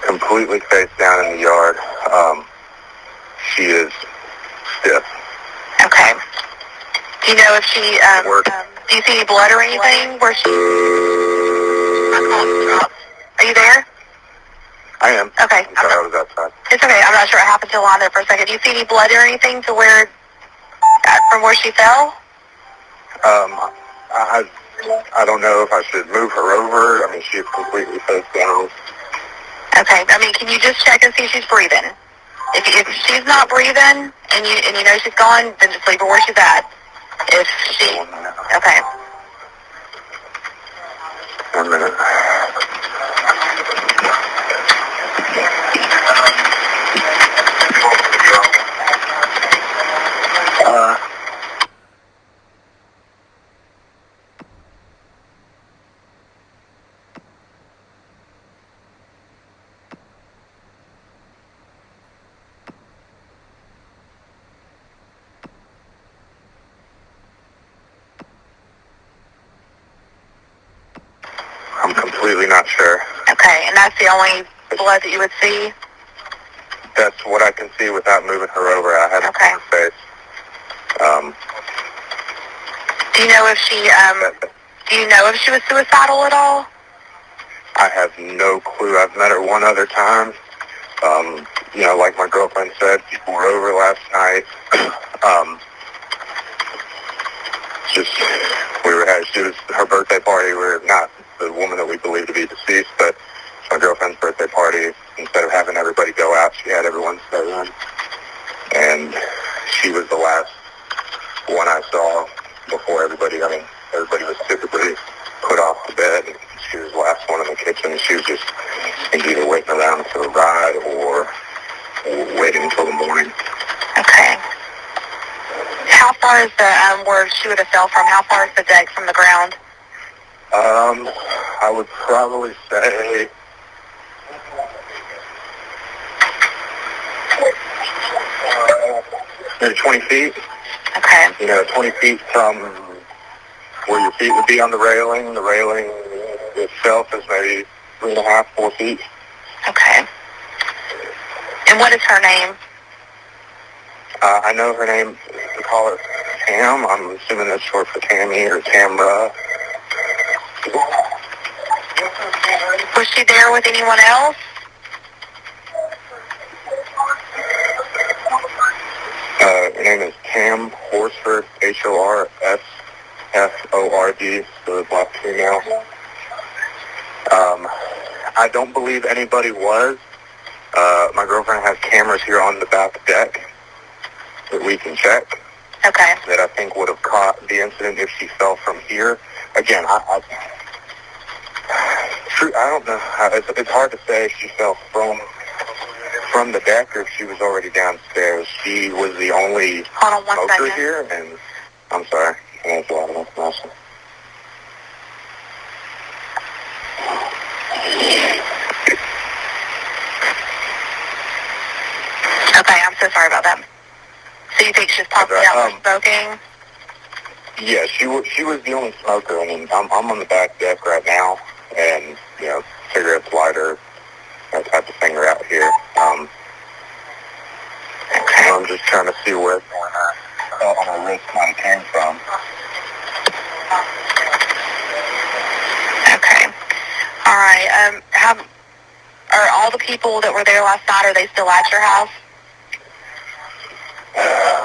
completely face down in the yard. Um, she is stiff. Okay. Do you know if she, um, Work. um do you see any blood or anything where she... Are you there? I am. Okay. I'm sorry, I was outside. It's okay. I'm not sure what happened to there for a second. Do you see any blood or anything to where, uh, from where she fell? Um, I, I I don't know if I should move her over. I mean, she's completely face down. Okay. I mean, can you just check and see if she's breathing? If, if she's not breathing and you and you know she's gone, then just leave her where she's at. If she, okay. One minute. Uh, I'm completely not sure. Okay. And that's the only blood that you would see. That's what I can see without moving her over. I haven't Okay. seen her face. Um, Do you know if she um do you know if she was suicidal at all? I have no clue. I've met her one other time. Um, you know, like my girlfriend said, people were over last night. um, just we were at she was her birthday party. We were not the woman that we believe to be deceased, but my girlfriend's birthday party. Instead of having everybody go out, she had everyone stay in, and she was the last one I saw before everybody. I mean, everybody was typically put off to bed. And she was the last one in the kitchen. She was just either waiting around for a ride or, or waiting until the morning. Okay. How far is the um where she would have fell from? How far is the deck from the ground? Um, I would probably say maybe 20 feet. Okay. You know, 20 feet from where your feet would be on the railing. The railing itself is maybe three and a half, four feet. Okay. And what is her name? Uh, I know her name. We call her Tam. I'm assuming that's short for Tammy or Tamra. Was she there with anyone else? Uh, her name is Tam Horsford, H-O-R-S-F-O-R-D, the black female. Um, I don't believe anybody was. Uh, my girlfriend has cameras here on the back deck that we can check Okay. that I think would have caught the incident if she fell from here. Again, I, I, True, I don't know. It's, it's hard to say she fell from from the deck or if she was already downstairs. She was the only on smoker here, and I'm sorry, information. Okay, I'm so sorry about that. So you think she's probably out um, smoking? Yeah, she was. She was the only smoker. I mean, I'm, I'm on the back deck right now and you know, cigarettes, lighter, that type of thing are out here. Um, and I'm just trying to see where uh, on my wrist mine came from. Okay. All right. Um, have are all the people that were there last night? Are they still at your house? Okay.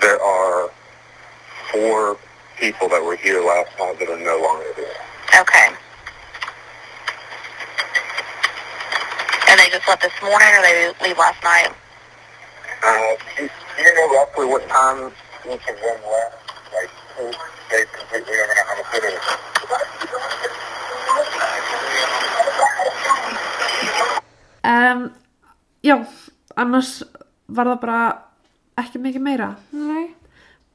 There are four people that were here last night that are no longer here. Okay. And they just left this morning, or they leave last night? Uh, do, you- do you know roughly what time each of them left? Like, who they completely don't know how to put it. Um, já, annars var það bara ekki mikið meira. Nei,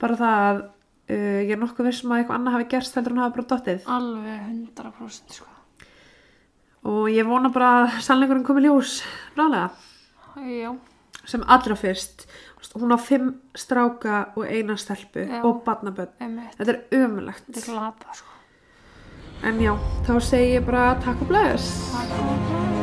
Bara það að uh, ég er nokkuð vissum að eitthvað annað hafi gerst heldur en hafa bara dottið. alveg 100% sko. Og ég vona bara að sannleikurinn komi ljós rálega. Já, Sem allra fyrst. Hún á fimm stráka og eina stelpu Já. og barnaböld. einmitt. Þetta er ömulegt. Þetta er glata sko. En já, þá segi ég bara takk og bless. Takk fyrir það.